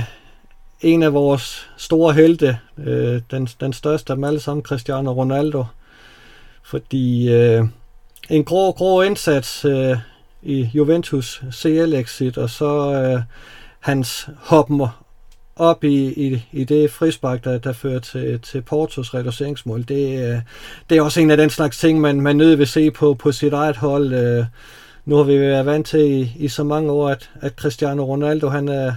C: en af vores store helte, øh, den, den største af dem alle sammen, Cristiano Ronaldo, fordi øh, en grå, grå indsats øh, i Juventus CL-exit, og så øh, hans hoppen op i, i, i det frispark, der, der fører til, til Portos reduceringsmål. Det, øh, det er også en af den slags ting, man, man nødt vil se på, på sit eget hold. Øh, nu har vi været vant til i, i så mange år, at, at Cristiano Ronaldo, han er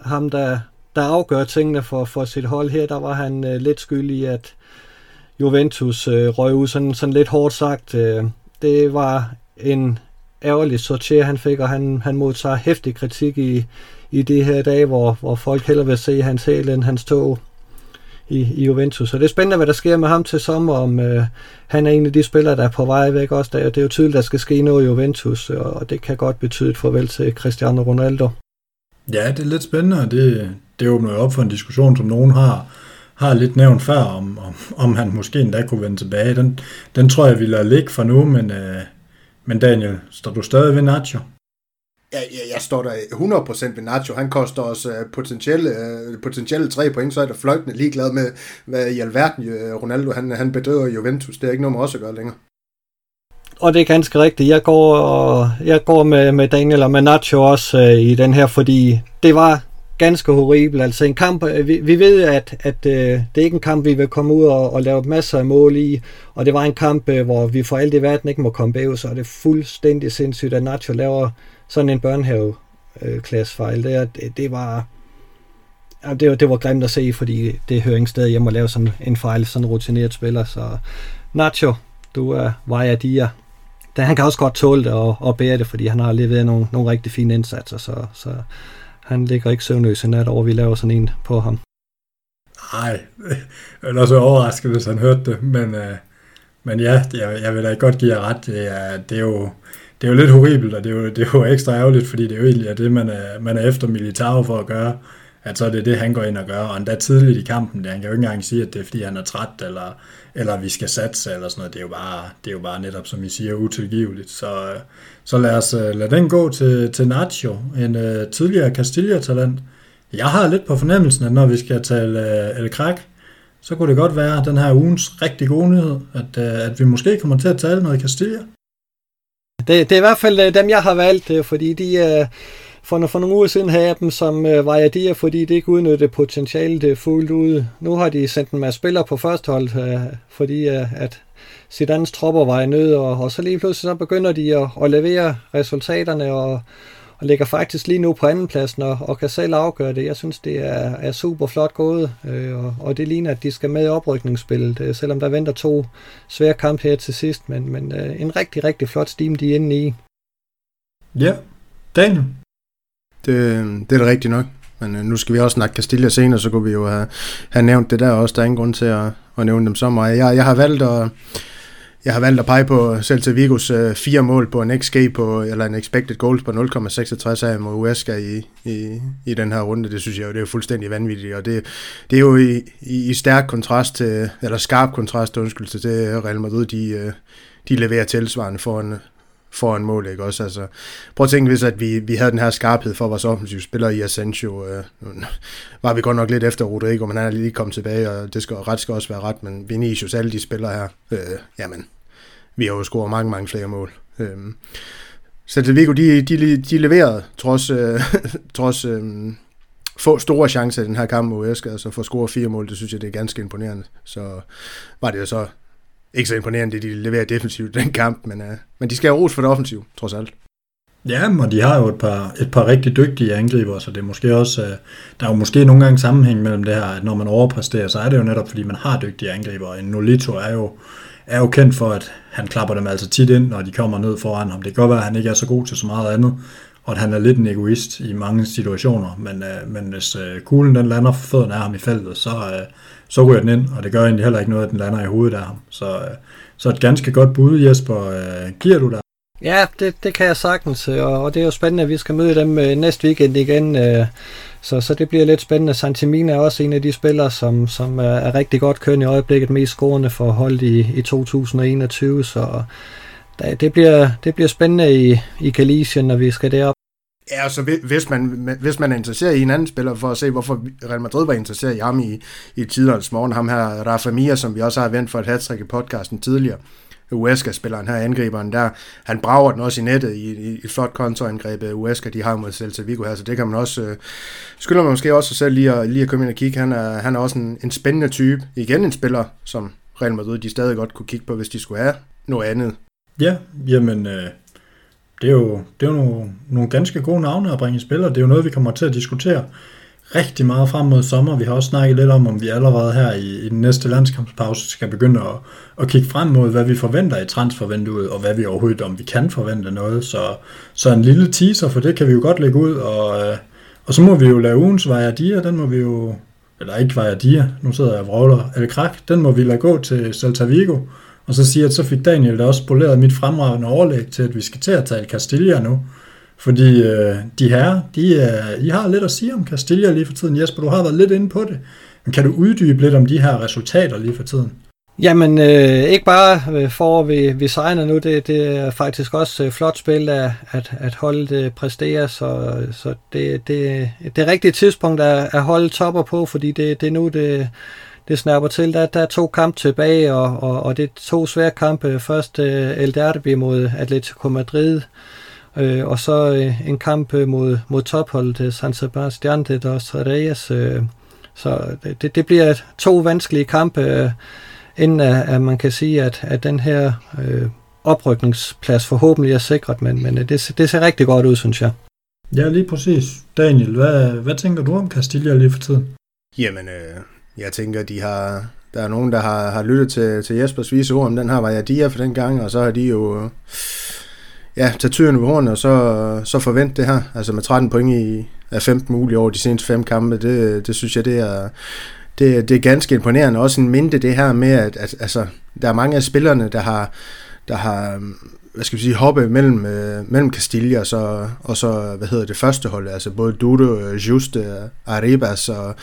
C: ham, der, der afgør tingene for, for sit hold. Her der var han øh, lidt skyldig at Juventus øh, røg ud, sådan, sådan lidt hårdt sagt. Øh, det var en ærgerlig sortier, han fik, og han, han modtager hæftig kritik i, i de her dage, hvor, hvor folk hellere vil se hans hæl end hans tog i, i Juventus. Så det er spændende, hvad der sker med ham til sommer, om øh, han er en af de spillere, der er på vej væk også. Der, det er jo tydeligt, der skal ske noget i Juventus, og det kan godt betyde et farvel til Cristiano Ronaldo.
A: Ja, det er lidt spændende, og det, det åbner jo op for en diskussion, som nogen har, har lidt nævnt før, om, om, om han måske endda kunne vende tilbage. Den, den tror jeg, vi lader ligge for nu, men, øh, men Daniel, står du stadig ved Nacho?
B: Ja, jeg, jeg står der 100% ved Nacho. Han koster os uh, potentielle, uh, potentielle tre point, så er der fløjtende ligeglad med, hvad i alverden uh, Ronaldo han, han bedriver i Juventus. Det er ikke noget med os at gøre længere.
C: Og det er ganske rigtigt. Jeg går, og, jeg går med, med Daniel og med Nacho også uh, i den her, fordi det var ganske horribel. Altså en kamp, øh, vi, vi ved, at, at øh, det er ikke en kamp, vi vil komme ud og, og lave masser af mål i, og det var en kamp, øh, hvor vi for alt i verden ikke må komme bagud, så er det fuldstændig sindssygt, at Nacho laver sådan en børnehave øh, klassefejl. Det, det, det var ja, det, var, det var grimt at se, fordi det hører ingen sted hjemme at lave sådan en fejl, sådan en rutineret spiller. Så Nacho, du er Vaja Dia. Da han kan også godt tåle det og, og bære det, fordi han har leveret nogle, nogle rigtig fine indsatser, så, så han ligger ikke søvnløs i nat over, vi laver sådan en på ham.
A: Nej, jeg er så overrasket, hvis han hørte det, men, øh, men ja, jeg, jeg vil da godt give jer ret. Det er, det er jo det er jo lidt horribelt, og det er jo, det er jo ekstra ærgerligt, fordi det er jo egentlig er det, man er, man er efter militær for at gøre, at så er det det, han går ind og gør, og endda tidligt i kampen, der han kan jo ikke engang sige, at det er, fordi han er træt, eller, eller vi skal satse, eller sådan noget, det er jo bare, det er jo bare netop, som I siger, utilgiveligt, så, så lad os øh, lade den gå til, til Nacho, en uh, tidligere Castilla-talent. Jeg har lidt på fornemmelsen, at når vi skal tale uh, El Crack, så kunne det godt være den her ugens rigtig gode nyhed, at, uh, at vi måske kommer til at tale noget Castilla.
C: Det, det er i hvert fald dem, jeg har valgt, fordi de for, for nogle uger siden havde jeg dem som øh, variadier, fordi det ikke udnyttede potentialet øh, fuldt ud. Nu har de sendt en masse spillere på førstehold, øh, fordi øh, at Zidanes tropper var i nød, og, og så lige pludselig så begynder de at, at levere resultaterne, og, og ligger faktisk lige nu på andenpladsen og, og kan selv afgøre det. Jeg synes, det er, er super flot gået, øh, og, og det ligner, at de skal med i oprykningsspillet, øh, selvom der venter to svære kampe her til sidst, men, men øh, en rigtig, rigtig flot steam, de er inde i.
A: Ja, Daniel?
B: Det, det er da rigtigt nok. Men øh, nu skal vi også snakke Castilla senere, så kunne vi jo have, have nævnt det der også. Der er ingen grund til at, at nævne dem så meget. Jeg, jeg har valgt at, jeg har valgt at pege på Celta Vigos øh, fire mål på en XG på, eller en expected goals på 0,66 af mod Uesca i, i, i den her runde. Det synes jeg jo, det er fuldstændig vanvittigt, og det, det er jo i, i, i stærk kontrast til, eller skarp kontrast, undskyld, til det Real Madrid, de, øh, de leverer tilsvarende for en, foran mål, ikke også? Altså, prøv at tænke, hvis at vi, vi havde den her skarphed for vores offensive spillere i Asensio, øh, var vi godt nok lidt efter Rodrigo, men han er lige kommet tilbage, og det skal, ret skal også være ret, men Vinicius, alle de spillere her, øh, jamen, vi har jo scoret mange, mange flere mål. Øh, Celta Vigo, de, de, de leverede, trods, øh, trods øh, få store chancer i den her kamp mod Esker, altså for at score fire mål, det synes jeg, det er ganske imponerende. Så var det jo så ikke så imponerende, det de leverer defensivt den kamp, men, uh, men de skal have ros for det offensiv, trods alt.
A: Ja, og de har jo et par, et par rigtig dygtige angriber, så det er måske også, uh, der er jo måske nogle gange sammenhæng mellem det her, at når man overpræsterer, så er det jo netop, fordi man har dygtige angriber. En Nolito er jo, er jo kendt for, at han klapper dem altså tit ind, når de kommer ned foran ham. Det kan godt være, at han ikke er så god til så meget andet, og at han er lidt en egoist i mange situationer, men, uh, men hvis uh, kuglen den lander for fødderne af ham i feltet, så, uh, så ryger den ind, og det gør egentlig heller ikke noget, at den lander i hovedet af ham. Så, øh, så et ganske godt bud, Jesper. Øh, giver du der?
C: Ja, det, det kan jeg sagtens, øh, og, og det er jo spændende, at vi skal møde dem øh, næste weekend igen, øh, så, så det bliver lidt spændende. Santimina er også en af de spillere, som, som er, er rigtig godt kørende i øjeblikket, mest scorende for holdet i, i 2021, så øh, det, bliver, det bliver spændende i, i Galicien, når vi skal derop.
B: Ja, altså, så hvis man, hvis man er interesseret i en anden spiller, for at se, hvorfor Real Madrid var interesseret i ham i, i tidernes morgen, ham her, Rafa Mia, som vi også har vendt for et hat i podcasten tidligere, Uesca-spilleren her, angriberen der, han brager den også i nettet i, i, i et flot kontoangreb, øh, Uesca, de har mod Celta Vigo her, så det kan man også, øh, skylder man måske også sig selv lige at, lige at komme ind og kigge, han er, han er også en, en spændende type, igen en spiller, som Real Madrid, de stadig godt kunne kigge på, hvis de skulle have noget andet.
A: Ja, jamen, øh, det er jo, det er jo nogle, nogle ganske gode navne at bringe i spil, og det er jo noget, vi kommer til at diskutere rigtig meget frem mod sommer. Vi har også snakket lidt om, om vi allerede her i, i den næste landskampspause skal begynde at, at kigge frem mod, hvad vi forventer i transfervinduet, og hvad vi overhovedet, om vi kan forvente noget. Så, så en lille teaser, for det kan vi jo godt lægge ud, og, øh, og så må vi jo lave ugens Vajadia, den må vi jo, eller ikke Vajadia, nu sidder jeg og vrøvler, eller Krak, den må vi lade gå til Celta Vigo, og så siger at så fik Daniel da også spoleret mit fremragende overlæg til, at vi skal til at tale Castilla nu. Fordi øh, de her, de, øh, I har lidt at sige om Castilla lige for tiden. Jesper, du har været lidt inde på det. Men kan du uddybe lidt om de her resultater lige for tiden?
C: Jamen, øh, ikke bare øh, for vi, vi sejner nu, det, det er faktisk også øh, flot spil at, at, at holde det øh, præstere, så, så det, det, det er rigtigt tidspunkt at, at holde topper på, fordi det, det er nu, det, det snapper til. Der, der er to kampe tilbage, og, og, og det er to svære kampe. Først øh, El Derby mod Atletico Madrid, øh, og så øh, en kamp øh, mod, mod topholdet San Sebastian de Dos Reyes. Øh, så det, det bliver to vanskelige kampe, øh, inden at, at man kan sige, at, at den her øh, oprykningsplads forhåbentlig er sikret, men, men det, det ser rigtig godt ud, synes jeg.
A: Ja, lige præcis. Daniel, hvad, hvad tænker du om Castilla lige for tiden?
B: Jamen, øh, jeg tænker, de har, der er nogen, der har, har lyttet til, til Jespers vise ord om den her Vajadia Dia for den gang, og så har de jo ja, taget tyren på hornet, og så, så forvent det her. Altså med 13 point i, af 15 mulige over de seneste fem kampe, det, det synes jeg, det er, det, det er ganske imponerende. Også en minde det her med, at, at altså, der er mange af spillerne, der har, der har hvad skal vi sige, hoppe mellem, øh, mellem Castilla og så, og så, hvad hedder det, første hold, altså både Dudo, øh, Juste, øh, Arribas og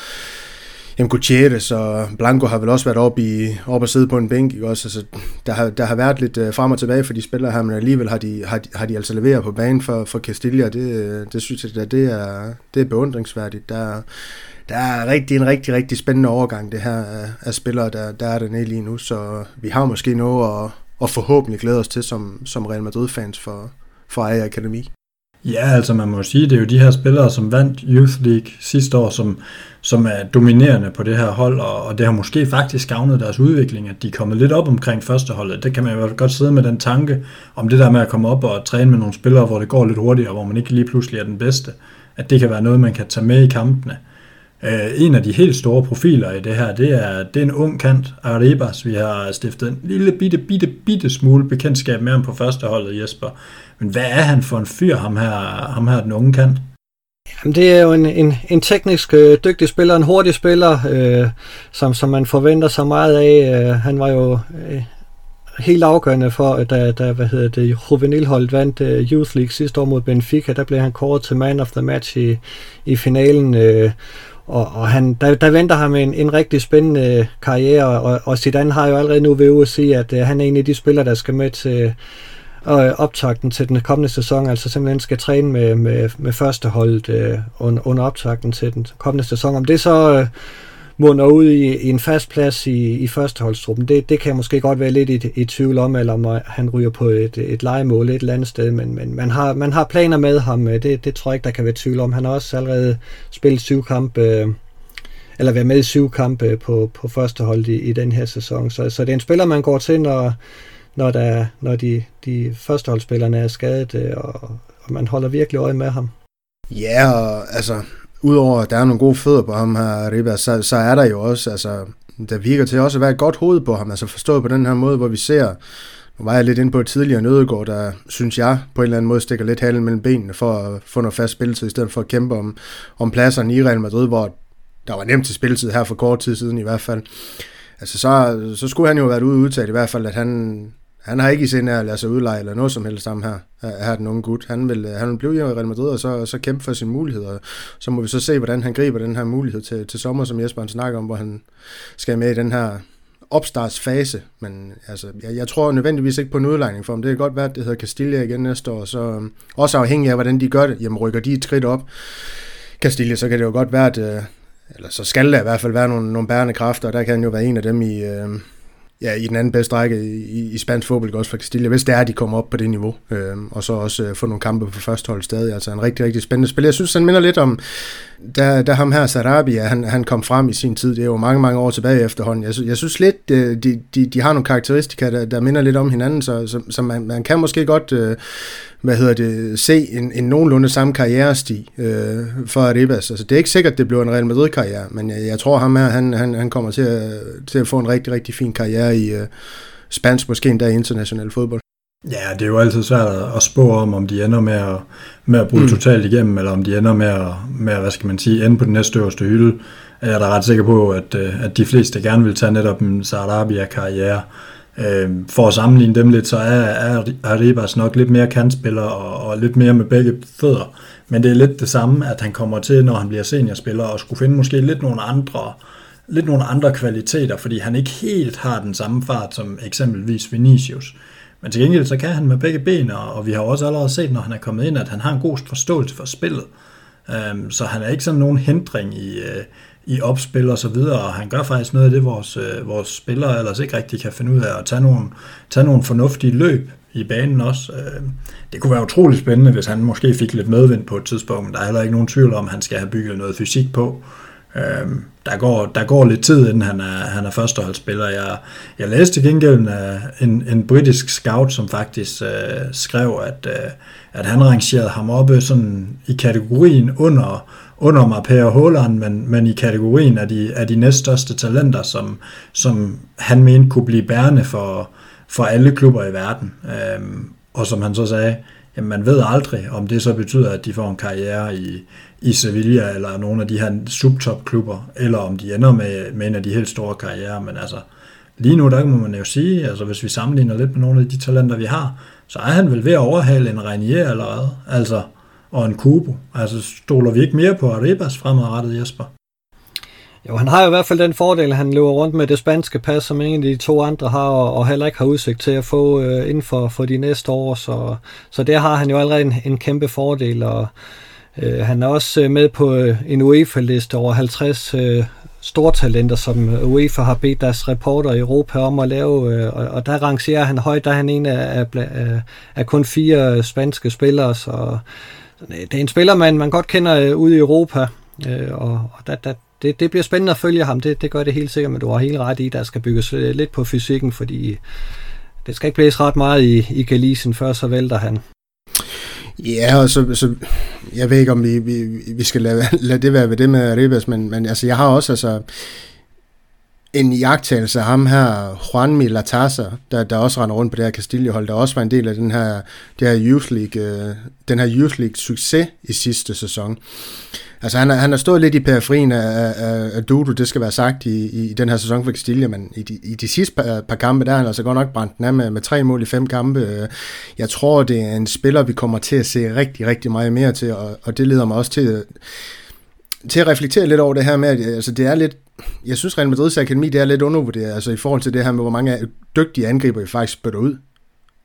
B: Jamen Gutierrez og Blanco har vel også været oppe, i, oppe og sidde på en bænk. Ikke? Også, altså, der, har, der har været lidt øh, frem og tilbage for de spillere her, men alligevel har de, har, har de altså leveret på banen for, for Castilla. Det, øh, det synes jeg, at det er, det er beundringsværdigt. Der, der er rigtig, en rigtig, rigtig spændende overgang, det her af, af spillere, der, der er dernede lige nu. Så vi har måske noget at, at forhåbentlig glæde os til som, som Real Madrid-fans for, for Aja Akademi.
A: Ja, altså man må sige, det er jo de her spillere, som vandt Youth League sidste år, som, som er dominerende på det her hold, og, og det har måske faktisk gavnet deres udvikling, at de er kommet lidt op omkring førsteholdet. Det kan man jo godt sidde med den tanke om det der med at komme op og træne med nogle spillere, hvor det går lidt hurtigere, hvor man ikke lige pludselig er den bedste. At det kan være noget, man kan tage med i kampene. Uh, en af de helt store profiler i det her, det er, det er en ung kant, Arribas. Vi har stiftet en lille bitte, bitte, bitte smule bekendtskab med ham på førsteholdet, Jesper. Men hvad er han for en fyr, ham her, ham her den unge kant?
C: Jamen, det er jo en, en, en teknisk øh, dygtig spiller, en hurtig spiller, øh, som, som man forventer sig meget af. Øh, han var jo øh, helt afgørende for, øh, da, da hvad hedder det, juvenilholdet vandt uh, Youth League sidste år mod Benfica, der blev han kåret til man of the match i, i finalen. Øh, og, og han, der, der venter ham en, en rigtig spændende øh, karriere, og, og Zidane har jo allerede nu ved at sige, at uh, han er en af de spillere, der skal med til øh, øh, optakten til den kommende sæson, altså simpelthen skal træne med, med, med førsteholdet øh, under, under optakten til den kommende sæson. Om det så øh, munder ud i, i en fast plads i, i førsteholdstruppen, det, det kan måske godt være lidt i, i tvivl om, eller om øh, han ryger på et, et legemål et eller andet sted, men, men man, har, man har planer med ham, øh, det, det tror jeg ikke, der kan være tvivl om. Han har også allerede spillet syv kampe, øh, eller været med i syv kampe øh, på, på førsteholdet i, i den her sæson, så, så det er en spiller, man går til, når når, der, når de, de førsteholdsspillerne er skadet, og, og man holder virkelig øje med ham.
B: Ja, og altså, udover at der er nogle gode fødder på ham her, Ribas, så, så er der jo også, altså, der virker til også at være et godt hoved på ham, altså forstået på den her måde, hvor vi ser, nu var jeg lidt inde på et tidligere nødegård, der synes jeg på en eller anden måde stikker lidt halen mellem benene for at få noget fast spilletid, i stedet for at kæmpe om, om pladserne i Real Madrid, hvor der var nemt til spilletid her for kort tid siden i hvert fald. Altså så, så skulle han jo have været ude udtalt i hvert fald, at han, han har ikke i sinde at lade sig udleje eller noget som helst sammen her, her den unge gut. Han vil, øh, han vil blive i Real Madrid og så, så kæmpe for sine muligheder. Så må vi så se, hvordan han griber den her mulighed til, til sommer, som Jesper han snakker om, hvor han skal med i den her opstartsfase, men altså, jeg, jeg tror nødvendigvis ikke på en udlejning for ham. Det kan godt være, at det hedder Castilla igen næste år, så øhm, også afhængig af, hvordan de gør det. Jamen, rykker de et skridt op, Castilla, så kan det jo godt være, at, øh, eller så skal der i hvert fald være nogle, nogle bærende kræfter, og der kan jo være en af dem i, øh, ja, i den anden bedste række i, i spansk fodbold, også for Castilla, hvis det er, at de kommer op på det niveau, øh, og så også øh, få nogle kampe på første hold stadig. Altså en rigtig, rigtig spændende spil. Jeg synes, han minder lidt om, da, da ham her, Sarabia, han, han kom frem i sin tid, det er jo mange, mange år tilbage efterhånden. Jeg, jeg synes lidt, øh, de, de, de har nogle karakteristika, der, der minder lidt om hinanden, så, så, så man, man kan måske godt øh, hvad hedder det, se en, en nogenlunde samme karrieresti øh, for Arribas. Altså, det er ikke sikkert, det bliver en Real Madrid-karriere, men jeg, jeg tror ham her, han, han, han kommer til at, til at få en rigtig, rigtig fin karriere i øh, spansk, måske endda international fodbold.
A: Ja, det er jo altid svært at spå om, om de ender med at, med at bryde mm. totalt igennem, eller om de ender med at, med at, hvad skal man sige, ende på den næste øverste hylde. Jeg er da ret sikker på, at, øh, at de fleste gerne vil tage netop en Sarabia-karriere. Øh, for at sammenligne dem lidt, så er, er Arribas nok lidt mere kantspiller og, og lidt mere med begge fødder. Men det er lidt det samme, at han kommer til, når han bliver seniorspiller, og skulle finde måske lidt nogle andre, lidt nogle andre kvaliteter, fordi han ikke helt har den samme fart som eksempelvis Vinicius. Men til gengæld så kan han med begge ben, og vi har også allerede set, når han er kommet ind, at han har en god forståelse for spillet. Øhm, så han er ikke sådan nogen hindring i, øh, i opspil og så videre, og han gør faktisk noget af det, vores, øh, vores spillere ellers ikke rigtig kan finde ud af, at tage nogle, tage nogle fornuftige løb i banen også. Øh, det kunne være utrolig spændende, hvis han måske fik lidt medvind på et tidspunkt. men Der er heller ikke nogen tvivl om, at han skal have bygget noget fysik på. Øhm, der, går, der går lidt tid, inden han er, han er førsteholdsspiller. Jeg, jeg læste til gengæld en, en, en britisk scout, som faktisk øh, skrev, at, øh, at han rangerede ham oppe sådan i kategorien under, under Marpea Håland, men, men i kategorien af de, af de næststørste talenter, som, som han mente kunne blive bærende for, for alle klubber i verden. Øhm, og som han så sagde, jamen man ved aldrig, om det så betyder, at de får en karriere i, i Sevilla eller nogle af de her subtopklubber, eller om de ender med, med en af de helt store karrierer. Men altså, lige nu, der må man jo sige, altså hvis vi sammenligner lidt med nogle af de talenter, vi har, så er han vel ved at overhale en Renier allerede, altså, og en Kubo. Altså, stoler vi ikke mere på Arribas fremadrettet, Jesper?
C: Jo, han har jo i hvert fald den fordel, at han løber rundt med det spanske pas, som ingen af de to andre har, og, og heller ikke har udsigt til at få øh, inden for, for de næste år. Så, så der har han jo allerede en, en kæmpe fordel, og øh, han er også øh, med på øh, en UEFA-liste over 50 øh, stortalenter, som øh, UEFA har bedt deres reporter i Europa om at lave, øh, og, og der rangerer han højt, der er han en af, af, af, øh, af kun fire spanske spillere, så Øh, det er en spiller, man, man godt kender øh, ude i Europa, øh, og, og der, der, det, det bliver spændende at følge ham, det, det gør det helt sikkert, men du har helt ret i, der skal bygges øh, lidt på fysikken, fordi øh, det skal ikke blæse ret meget i, i galisen, før så vælter han.
B: Ja, og så, så jeg ved ikke, om vi, vi, vi skal lade, lade det være ved det med Ribas, men, men altså, jeg har også altså, en jagttagelse af ham her, Juan Latasa, der, der også render rundt på det her Castillo-hold, der også var en del af den her, det her Youth League, øh, den her Youth League succes i sidste sæson. Altså han, han har stået lidt i periferien af, af, af Dudu, det skal være sagt, i, i den her sæson for Castillo, men i de, i de sidste par, øh, par kampe, der har han altså godt nok brændt den af med, med tre mål i fem kampe. Øh, jeg tror, det er en spiller, vi kommer til at se rigtig, rigtig meget mere til, og, og det leder mig også til, øh, til at reflektere lidt over det her med, at altså, det er lidt, jeg synes Real Madrid's akademi, det er lidt undervurderet, altså i forhold til det her med, hvor mange dygtige angriber vi faktisk spytter ud.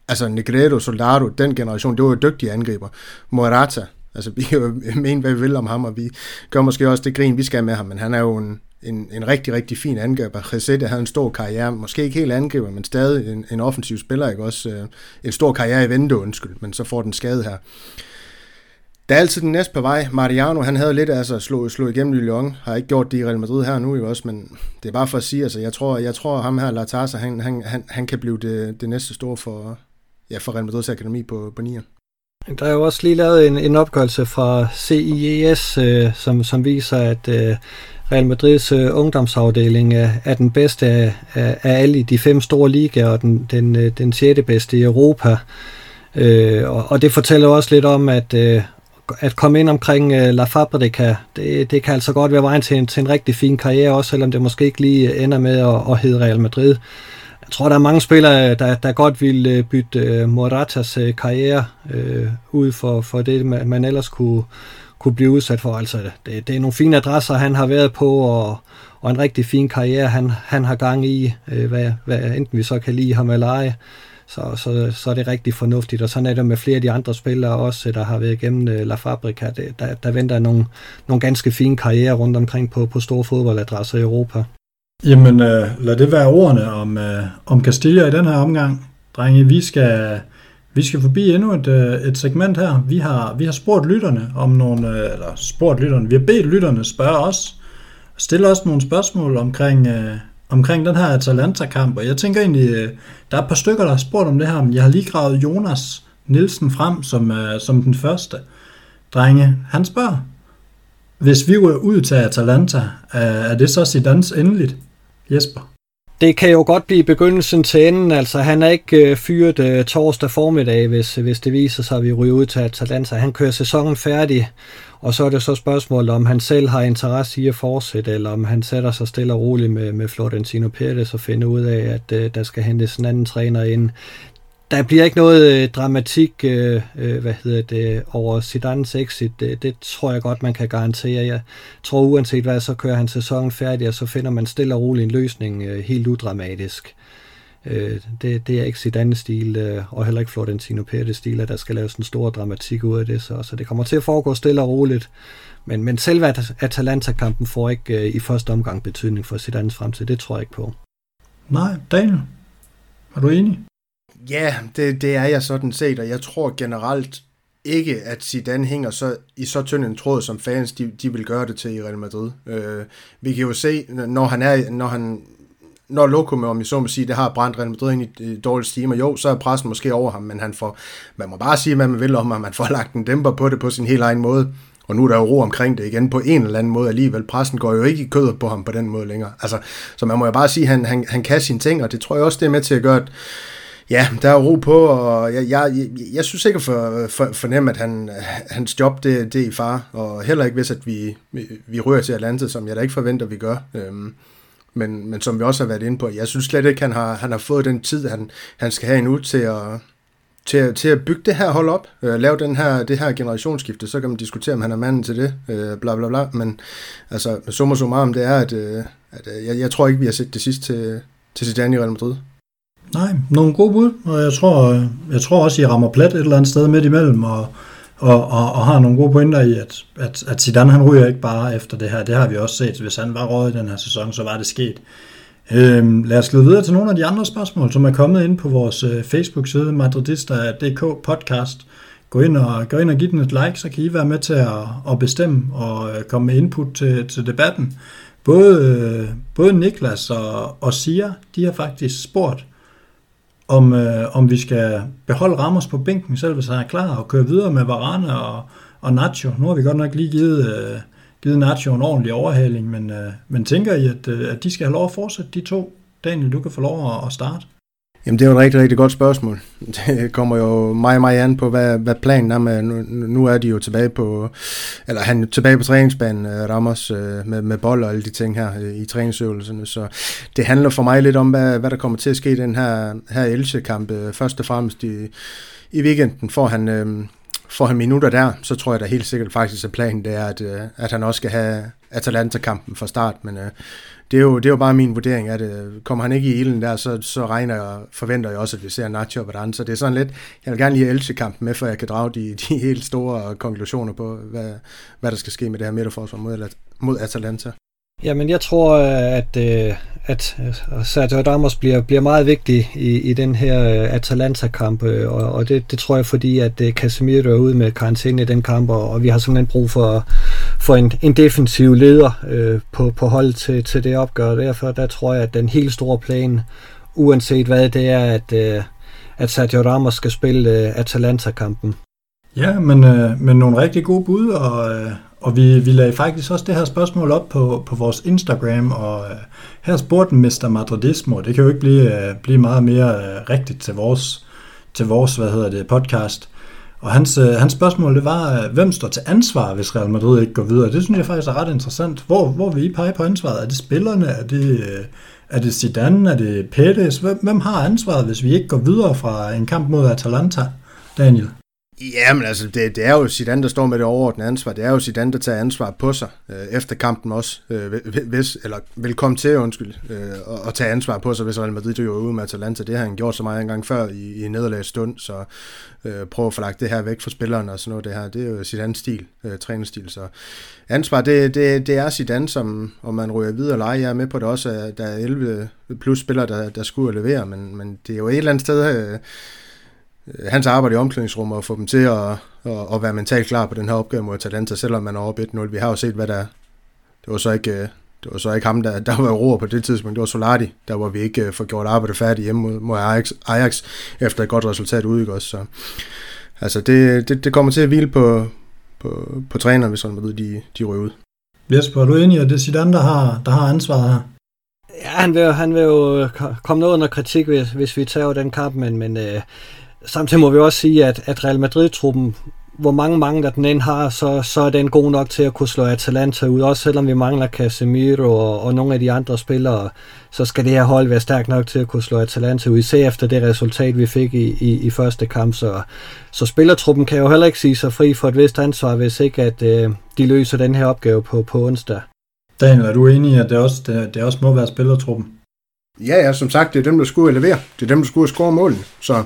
B: Altså Negredo, Soldado, den generation, det var jo dygtige angriber. Morata, Altså, vi kan jo mene, hvad vi vil om ham, og vi gør måske også det grin, vi skal med ham, men han er jo en, en, en rigtig, rigtig fin angriber. Resette havde en stor karriere, måske ikke helt angriber, men stadig en, en offensiv spiller, ikke også? Øh, en stor karriere i vente, undskyld, men så får den skade her. Der er altid den næste på vej. Mariano, han havde lidt altså slå, slå igennem Lyon, har ikke gjort det i Real Madrid her nu, jo også, men det er bare for at sige, altså, jeg tror, jeg tror ham her, Latasa, han, han, han, han kan blive det, det næste store for, ja, for Real Madrids akademi på, på 9.
C: Der er jo også lige lavet en, en opgørelse fra CIES, øh, som, som viser, at øh, Real Madrids øh, ungdomsafdeling er, er den bedste af, af, af alle de fem store ligaer, og den, den, øh, den sjette bedste i Europa. Øh, og, og det fortæller også lidt om, at, øh, at komme ind omkring øh, La Fabrica, det, det kan altså godt være vejen til en, til en rigtig fin karriere, også selvom det måske ikke lige øh, ender med at, at hedde Real Madrid. Jeg tror, der er mange spillere, øh, der, der godt vil øh, bytte uh, Moratas uh, karriere uh, ud for, for det, man, man ellers kunne, kunne blive udsat for. Altså, det, det er nogle fine adresser, han har været på, og, og en rigtig fin karriere, han, han har gang i, øh, hvad, hvad enten vi så kan lide ham eller ej. Så, så, så er det rigtig fornuftigt, og sådan er det med flere af de andre spillere også, der har været igennem øh, La Fabrica. Det, der, der venter nogle, nogle ganske fine karriere rundt omkring på, på store fodboldadresser i Europa.
A: Jamen, øh, lad det være ordene om, øh, om Castilla i den her omgang. Drenge, vi skal, vi skal forbi endnu et, øh, et segment her. Vi har, vi har spurgt lytterne om nogle, øh, eller spurgt lytterne, vi har bedt lytterne spørge os, stille os nogle spørgsmål omkring, øh, omkring den her Atalanta-kamp, og jeg tænker egentlig, øh, der er et par stykker, der har spurgt om det her, men jeg har lige gravet Jonas Nielsen frem som, øh, som den første. Drenge, han spørger, hvis vi er ud til Atalanta, er det så Zidans endeligt? Jesper?
C: Det kan jo godt blive begyndelsen til enden. Altså, han er ikke øh, fyret øh, torsdag formiddag, hvis, hvis det viser sig, at vi ryger ud til Atalanta. Han kører sæsonen færdig, og så er det så spørgsmålet, om han selv har interesse i at fortsætte, eller om han sætter sig stille og roligt med, med Florentino Pérez og finder ud af, at øh, der skal hentes en anden træner ind der bliver ikke noget øh, dramatik øh, øh, hvad hedder det, over Zidane's exit. Det, det tror jeg godt, man kan garantere. Jeg tror uanset hvad, så kører han sæsonen færdig, og så finder man stille og roligt en løsning øh, helt udramatisk. Øh, det, det er ikke Zidane's stil, øh, og heller ikke Florentino Pérez stil, at der skal laves en stor dramatik ud af det. Så, så det kommer til at foregå stille og roligt. Men, men selve Atalanta-kampen får ikke øh, i første omgang betydning for Zidane's fremtid. Det tror jeg ikke på.
A: Nej, Daniel, er du enig?
B: Ja, det, det er jeg sådan set, og jeg tror generelt ikke, at Zidane hænger så, i så tynd en tråd, som fans de, de vil gøre det til i Real Madrid. Øh, vi kan jo se, når han er, når han når Lokum, om jeg så må sige, det har brændt Real Madrid ind i dårlige stimer, jo, så er pressen måske over ham, men han får, man må bare sige, hvad man vil om ham, man får lagt en dæmper på det på sin helt egen måde. Og nu er der jo ro omkring det igen på en eller anden måde alligevel. Pressen går jo ikke i kødet på ham på den måde længere. Altså, så man må jo bare sige, at han, han, han kan sine ting, og det tror jeg også, det er med til at gøre, at Ja, der er ro på, og jeg, jeg, jeg, jeg synes ikke for, for, fornemme, at han, hans job det, det er i far, og heller ikke hvis, at vi, vi rører til Atlanta, som jeg da ikke forventer, vi gør. Øhm, men, men som vi også har været inde på, jeg synes slet ikke, han har, han har fået den tid, han, han skal have endnu til at, til, at, til at bygge det her hold op, øh, lave den her, det her generationsskifte, så kan man diskutere, om han er manden til det, øh, bla bla bla, men altså, summa summarum, det er, at, øh, at øh, jeg, jeg tror ikke, vi har set det sidste til, til Zidane i Real Madrid.
A: Nej, nogle gode bud, og jeg tror, jeg tror også, I rammer plet et eller andet sted midt imellem, og, og, og, og har nogle gode pointer i, at, at, at Zidane han ryger ikke bare efter det her. Det har vi også set. Hvis han var råd i den her sæson, så var det sket. Øhm, lad os gå videre til nogle af de andre spørgsmål, som er kommet ind på vores øh, Facebook-side, madridista.dk podcast. Gå ind, og, gå ind og giv den et like, så kan I være med til at, at bestemme og øh, komme med input til, til debatten. Både, øh, både Niklas og, og Sia, de har faktisk spurgt, om, øh, om vi skal beholde Ramos på bænken, selv hvis han er klar, og køre videre med Varane og, og Nacho. Nu har vi godt nok lige givet, øh, givet Nacho en ordentlig overhaling, men, øh, men tænker I, at, øh, at de skal have lov at fortsætte, de to? Daniel, du kan få lov at, at starte.
B: Jamen, det er jo et rigtig, rigtig godt spørgsmål. Det kommer jo meget, meget an på, hvad, hvad planen er med. Nu, nu er de jo tilbage på, eller han er tilbage på træningsbanen, øh, Ramos, øh, med, med bold og alle de ting her øh, i træningsøvelserne. Så det handler for mig lidt om, hvad, hvad der kommer til at ske i den her, her Elche-kamp. Først og fremmest i, i weekenden får han, Øh, får han minutter der, så tror jeg da helt sikkert faktisk, at planen det er, at, at han også skal have Atalanta-kampen fra start. Men øh, det er jo, det er jo bare min vurdering, at øh, kommer han ikke i ilden der, så, så regner jeg, forventer jeg også, at vi ser Nacho og hvordan. Så det er sådan lidt, jeg vil gerne lige elche kampen med, for jeg kan drage de, de helt store konklusioner på, hvad, hvad der skal ske med det her midterforsvar mod, mod Atalanta.
C: Jamen, jeg tror, øh, at, øh, øh, at Sergio Ramos bliver, bliver meget vigtig i, i den her Atalanta-kamp, og, og det, det tror jeg, fordi at Casemiro er ude med karantæne i den kamp, og, og vi har simpelthen brug for, for en, en defensiv leder øh, på, på hold til, til det opgør. Derfor der tror jeg, at den helt store plan, uanset hvad det er, at, øh, at Sergio Ramos skal spille øh, Atalanta-kampen.
A: Ja, men, øh, men nogle rigtig gode bud, og, øh, og vi, vi lagde faktisk også det her spørgsmål op på, på vores Instagram, og øh, her spurgte Mr. Madridismo, det kan jo ikke blive, øh, blive meget mere øh, rigtigt til vores, til vores hvad hedder det, podcast. Og hans, øh, hans spørgsmål det var, øh, hvem står til ansvar, hvis Real Madrid ikke går videre? Det synes jeg faktisk er ret interessant. Hvor, hvor vil I pege på ansvaret? Er det spillerne? Er det, øh, er det Zidane? Er det Pettis? Hvem, hvem har ansvaret, hvis vi ikke går videre fra en kamp mod Atalanta? Daniel?
B: Ja, men altså, det, det er jo Zidane, der står med det overordnede ansvar. Det er jo Zidane, der tager ansvar på sig øh, efter kampen også, øh, hvis, eller vil komme til, undskyld, øh, og, og tage ansvar på sig, hvis Real Madrid jo ude med Atalanta. Det har han gjort så meget engang før i, i nederlags stund, så øh, prøv at få lagt det her væk fra spillerne og sådan noget. Det her, det er jo Zidanes stil, øh, trænerstil. Så ansvar, det, det, det er Zidane, som, om man ryger videre eller ej. Jeg er med på det også, at der er 11 plus spillere, der, der skulle levere, men, men det er jo et eller andet sted... Øh, hans arbejde i omklædningsrummet og få dem til at, at, at være mentalt klar på den her opgave mod Atalanta, selvom man er oppe 1-0. Vi har jo set, hvad der Det var så ikke, øh, det var så ikke ham, der, der var roer på det tidspunkt. Det var Solati, der hvor vi ikke øh, får gjort arbejdet færdigt hjemme mod, mod Ajax, Ajax, efter et godt resultat ude. Ikke også? Så, altså det, det, det, kommer til at hvile på, på, på træneren, hvis man ved, de, de ryger ud.
A: Jesper, er du enig i, at det er Zidane, der har, der har ansvaret her?
C: Ja, han vil, han vil jo komme noget under kritik, hvis, hvis vi tager den kamp, men, men øh, Samtidig må vi også sige, at, at Real Madrid-truppen, hvor mange mange der den end har, så, så er den god nok til at kunne slå Atalanta ud. Også selvom vi mangler Casemiro og, og nogle af de andre spillere, så skal det her hold være stærkt nok til at kunne slå Atalanta ud. Især efter det resultat, vi fik i, i, i første kamp. Så, så spillertruppen kan jo heller ikke sige sig fri for et vist ansvar, hvis ikke at øh, de løser den her opgave på, på onsdag.
A: Daniel, er du enig i, at det også, det, det også må være spillertruppen?
B: Ja, ja, som sagt, det er dem, der skulle levere. Det er dem, der skulle score målen. Så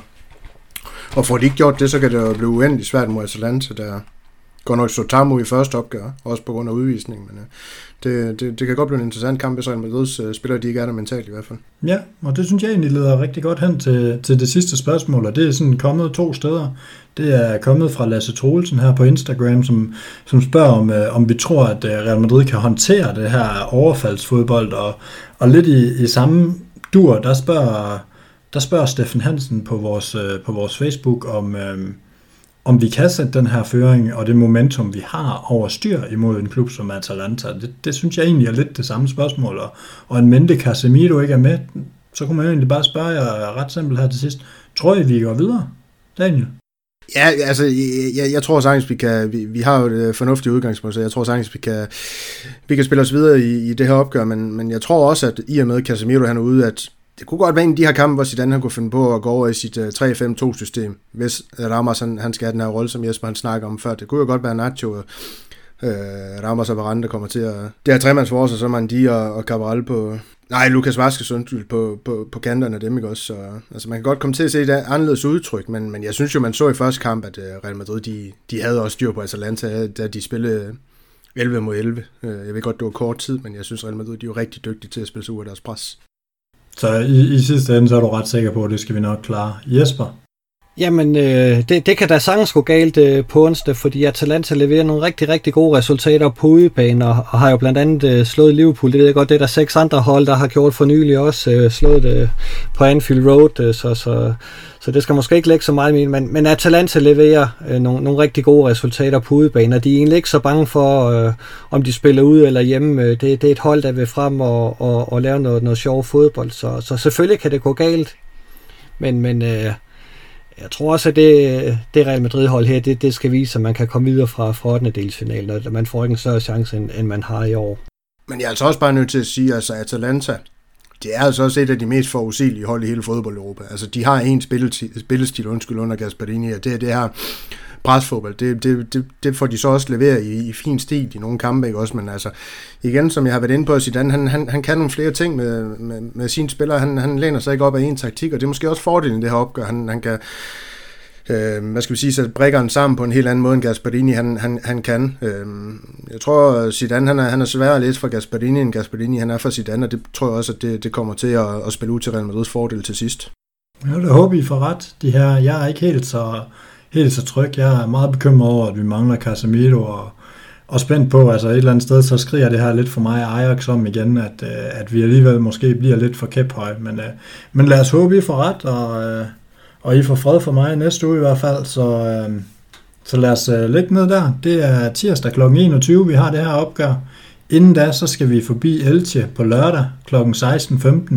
B: og får de ikke gjort det, så kan det jo blive uendeligt svært mod Atalanta, der går nok så Tamu i første opgør, også på grund af udvisning. Men øh, det, det, det kan godt blive en interessant kamp, hvis Real Madrid øh, spiller, de ikke er der mentalt i hvert fald.
A: Ja, og det synes jeg egentlig leder rigtig godt hen til, til det sidste spørgsmål, og det er sådan kommet to steder. Det er kommet fra Lasse Troelsen her på Instagram, som, som spørger, om, øh, om vi tror, at øh, Real Madrid kan håndtere det her overfaldsfodbold, og, og lidt i, i samme dur, der spørger der spørger Steffen Hansen på vores, øh, på vores Facebook, om, øh, om vi kan sætte den her føring og det momentum, vi har over styr imod en klub som Atalanta. Det, det synes jeg egentlig er lidt det samme spørgsmål. Og, og en mente Casemiro ikke er med, så kunne man jo egentlig bare spørge jer ret simpelt her til sidst. Tror I, vi går videre? Daniel?
B: Ja, altså, jeg, jeg tror sagtens, vi kan, vi, vi har jo et øh, fornuftigt udgangspunkt, så jeg tror sagtens, vi kan, vi kan spille os videre i, i det her opgør, men, men jeg tror også, at i og med Casemiro han er ude, at det kunne godt være en af de her kampe, hvor Zidane han kunne finde på at gå over i sit øh, uh, 3-5-2-system, hvis Ramos han, han skal have den her rolle, som Jesper han snakker om før. Det kunne jo godt være Nacho, uh, Ramos og Varane, der kommer til at... Det er tremandsforsvar, så man de og, og Cabral på... Nej, Lukas Vaskes undskyld på, på, på kanterne af dem, ikke også? Så, altså, man kan godt komme til at se et anderledes udtryk, men, men jeg synes jo, man så i første kamp, at uh, Real Madrid, de, de havde også styr på Atalanta, da de spillede 11 mod 11. Jeg ved godt, det var kort tid, men jeg synes, Real Madrid, de er jo rigtig dygtige til at spille sig ud af deres pres.
A: Så i, i sidste ende, så er du ret sikker på, at det skal vi nok klare. Jesper?
C: Jamen, øh, det, det kan da sagtens gå galt øh, på onsdag, fordi Atalanta leverer nogle rigtig, rigtig gode resultater på udebane, og, og har jo blandt andet øh, slået Liverpool. Det ved jeg godt, det er der seks andre hold, der har gjort for nylig også, øh, slået det øh, på Anfield Road, øh, så, så, så det skal måske ikke lægge så meget min, men, men Atalanta leverer øh, nogle, nogle rigtig gode resultater på udebane, og de er egentlig ikke så bange for, øh, om de spiller ude eller hjemme. Øh, det, det er et hold, der vil frem og, og, og lave noget, noget sjov fodbold, så, så selvfølgelig kan det gå galt, men, men øh, jeg tror også, at det, det Real Madrid-hold her, det, det skal vise, at man kan komme videre fra, fra 8. delsfinalen, og man får ikke en større chance, end, end man har i år.
B: Men jeg er altså også bare nødt til at sige, altså Atalanta, det er altså også et af de mest forudsigelige hold i hele fodbold-Europa. Altså, de har en spillestil, spillestil undskyld, under Gasparini, og det er det her presfodbold. Det, det, det, det får de så også leveret i, i fin stil i nogle kampe, ikke også? Men altså, igen, som jeg har været inde på, Zidane, han, han, han kan nogle flere ting med, med, med sine spillere. Han, han læner sig ikke op af en taktik, og det er måske også fordelen det her opgør. Han, han kan, øh, hvad skal vi sige, sætte brækkerne sammen på en helt anden måde, end Gasparini han, han, han kan. Øh, jeg tror, Zidane han er, han er sværere at læse for Gasparini, end Gasparini han er for Zidane, og det tror jeg også, at det, det kommer til at, at spille ud til Real Madrids fordel til sidst.
A: Ja, det håber I får ret. De her, jeg er ikke helt så, helt så tryg. Jeg er meget bekymret over, at vi mangler Casemiro og, og spændt på, altså et eller andet sted, så skriger det her lidt for mig Ajax om igen, at, øh, at vi alligevel måske bliver lidt for kæphøj. Men, øh, men lad os håbe, I får ret, og, øh, og I får fred for mig næste uge i hvert fald, så, så lad os øh, lægge ned der. Det er tirsdag kl. 21, vi har det her opgør. Inden da, så skal vi forbi Elche på lørdag kl. 16.15.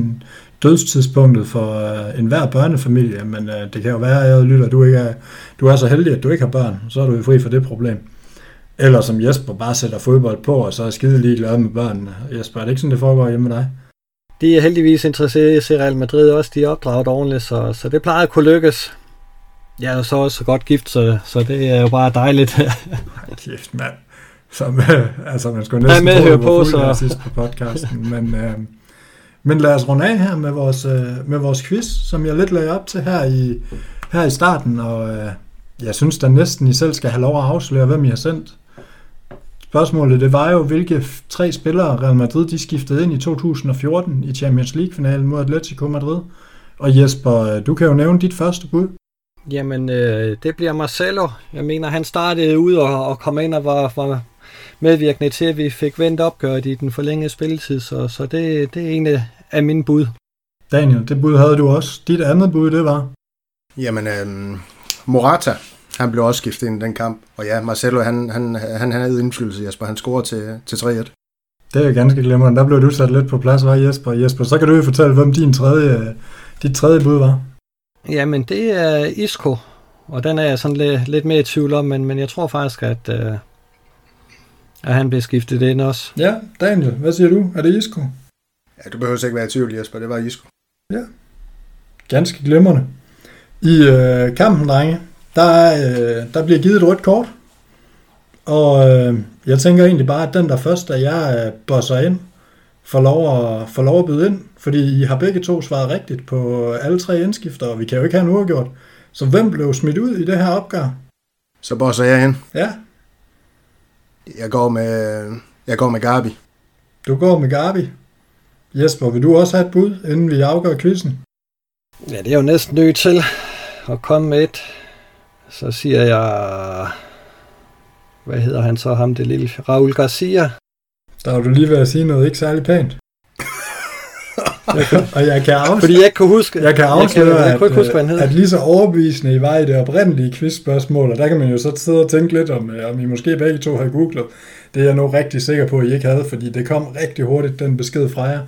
A: Dødstidspunktet for øh, enhver børnefamilie, men øh, det kan jo være, at jeg lytter, du ikke er, du er så heldig, at du ikke har børn, så er du jo fri for det problem. Eller som Jesper bare sætter fodbold på, og så er skide ligeglad med børnene. Jesper, er det ikke sådan, det foregår hjemme med dig?
C: de er heldigvis interesseret i Real Madrid også. De er opdraget ordentligt, så, så det plejer at kunne lykkes. Jeg er så også godt gift, så, så det er jo bare dejligt.
A: Kæft, mand. Som, øh, altså, man skulle næsten
C: med
A: tro,
C: på, så-
A: sidst på podcasten. men, øh, men lad os runde af her med vores, øh, med vores quiz, som jeg lidt lagde op til her i, her i starten. Og øh, jeg synes da næsten, I selv skal have lov at afsløre, hvem I har sendt. Spørgsmålet det var jo, hvilke tre spillere Real Madrid de skiftede ind i 2014 i Champions League-finalen mod Atletico Madrid. Og Jesper, øh, du kan jo nævne dit første bud.
C: Jamen, øh, det bliver Marcelo. Jeg mener, han startede ud og, og kom ind og var, var medvirkende til, at vi fik vendt opgøret i den forlængede spilletid, så, så det, det er en af- mine bud.
A: Daniel, det bud havde du også. Dit andet bud, det var?
B: Jamen, øhm, Morata, han blev også skiftet ind i den kamp. Og ja, Marcelo, han, han, han, han havde indflydelse, Jesper. Han scorede til, til 3-1.
A: Det er jo ganske glimrende. Der blev du sat lidt på plads, var Jesper? Jesper, så kan du jo fortælle, hvem din tredje, dit tredje bud var.
C: Jamen, det er Isco, og den er jeg sådan lidt, lidt mere i tvivl om, men, men jeg tror faktisk, at, øh, at han bliver skiftet ind også.
A: Ja, Daniel, hvad siger du? Er det Isco?
B: Ja, du behøver ikke være i tvivl, Jesper. Det var Isco.
A: Ganske glimrende. I øh, kampen, drenge, der, er, øh, der bliver givet et rødt kort. Og øh, jeg tænker egentlig bare, at den der først, da jeg øh, bosser ind, får lov, at, får lov at byde ind. Fordi I har begge to svaret rigtigt på alle tre indskifter, og vi kan jo ikke have en uafgjort. Så hvem blev smidt ud i det her opgør?
B: Så bosser jeg hen.
A: Ja,
B: Jeg går med, jeg går med Gabi.
A: du går med Gabi. Jesper, vil du også have et bud, inden vi afgør quizzen?
C: Ja, det er jo næsten nødt til at komme med et. Så siger jeg... Hvad hedder han så, ham det lille? Raul Garcia.
A: Der var du lige ved at sige noget ikke særlig pænt. og jeg kan afsløre,
C: Fordi jeg ikke kunne huske...
A: jeg kan afsløre
C: jeg, jeg kunne ikke huske, hvad han
A: at,
C: hed.
A: at lige så overbevisende I var i det oprindelige quizspørgsmål, og der kan man jo så sidde og tænke lidt om, øh, om I måske begge to havde googlet. Det er jeg nu rigtig sikker på, at I ikke havde, fordi det kom rigtig hurtigt, den besked fra jer.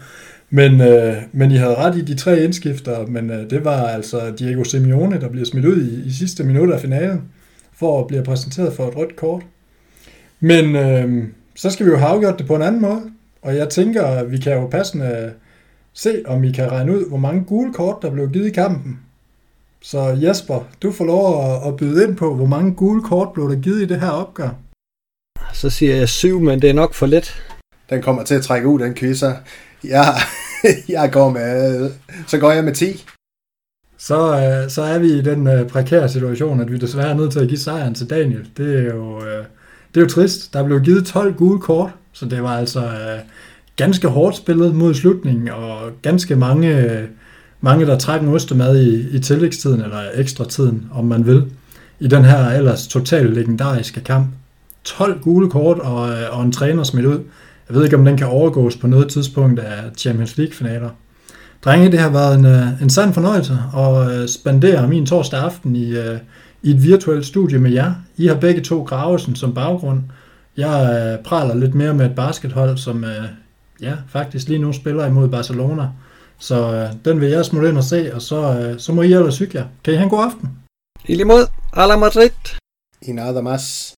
A: Men, øh, men I havde ret i de tre indskifter, men øh, det var altså Diego Simeone, der bliver smidt ud i, i sidste minut af finalen, for at blive præsenteret for et rødt kort. Men øh, så skal vi jo have afgjort det på en anden måde, og jeg tænker, at vi kan jo passende se, om I kan regne ud, hvor mange gule kort, der blev givet i kampen. Så Jesper, du får lov at, at byde ind på, hvor mange gule kort blev der givet i det her opgør.
C: Så siger jeg syv, men det er nok for let.
B: Den kommer til at trække ud, den quiz her. Jeg, jeg går med, så går jeg med 10.
A: Så, øh, så er vi i den øh, prekære situation, at vi desværre er nødt til at give sejren til Daniel. Det er jo, øh, det er jo trist. Der blev givet 12 gule kort, så det var altså øh, ganske hårdt spillet mod slutningen, og ganske mange, mange der trækker en ostemad i, i tillægstiden, eller ekstra tiden, om man vil, i den her ellers totalt legendariske kamp. 12 gule kort og, øh, og en træner smidt ud. Jeg ved ikke, om den kan overgås på noget tidspunkt af Champions League-finaler. Drenge, det har været en, øh, en sand fornøjelse at øh, spandere min torsdag aften i, i et virtuelt studie med jer. I har begge to Gravesen som baggrund. Jeg praler lidt mere med et baskethold, som ja, faktisk lige nu spiller imod Barcelona. Så øh, den vil jeg smutte ind og se, og så, øh, så må I ellers cykle jer. Kan I have en god aften?
C: I lige mod. A la Madrid.
B: I nada más.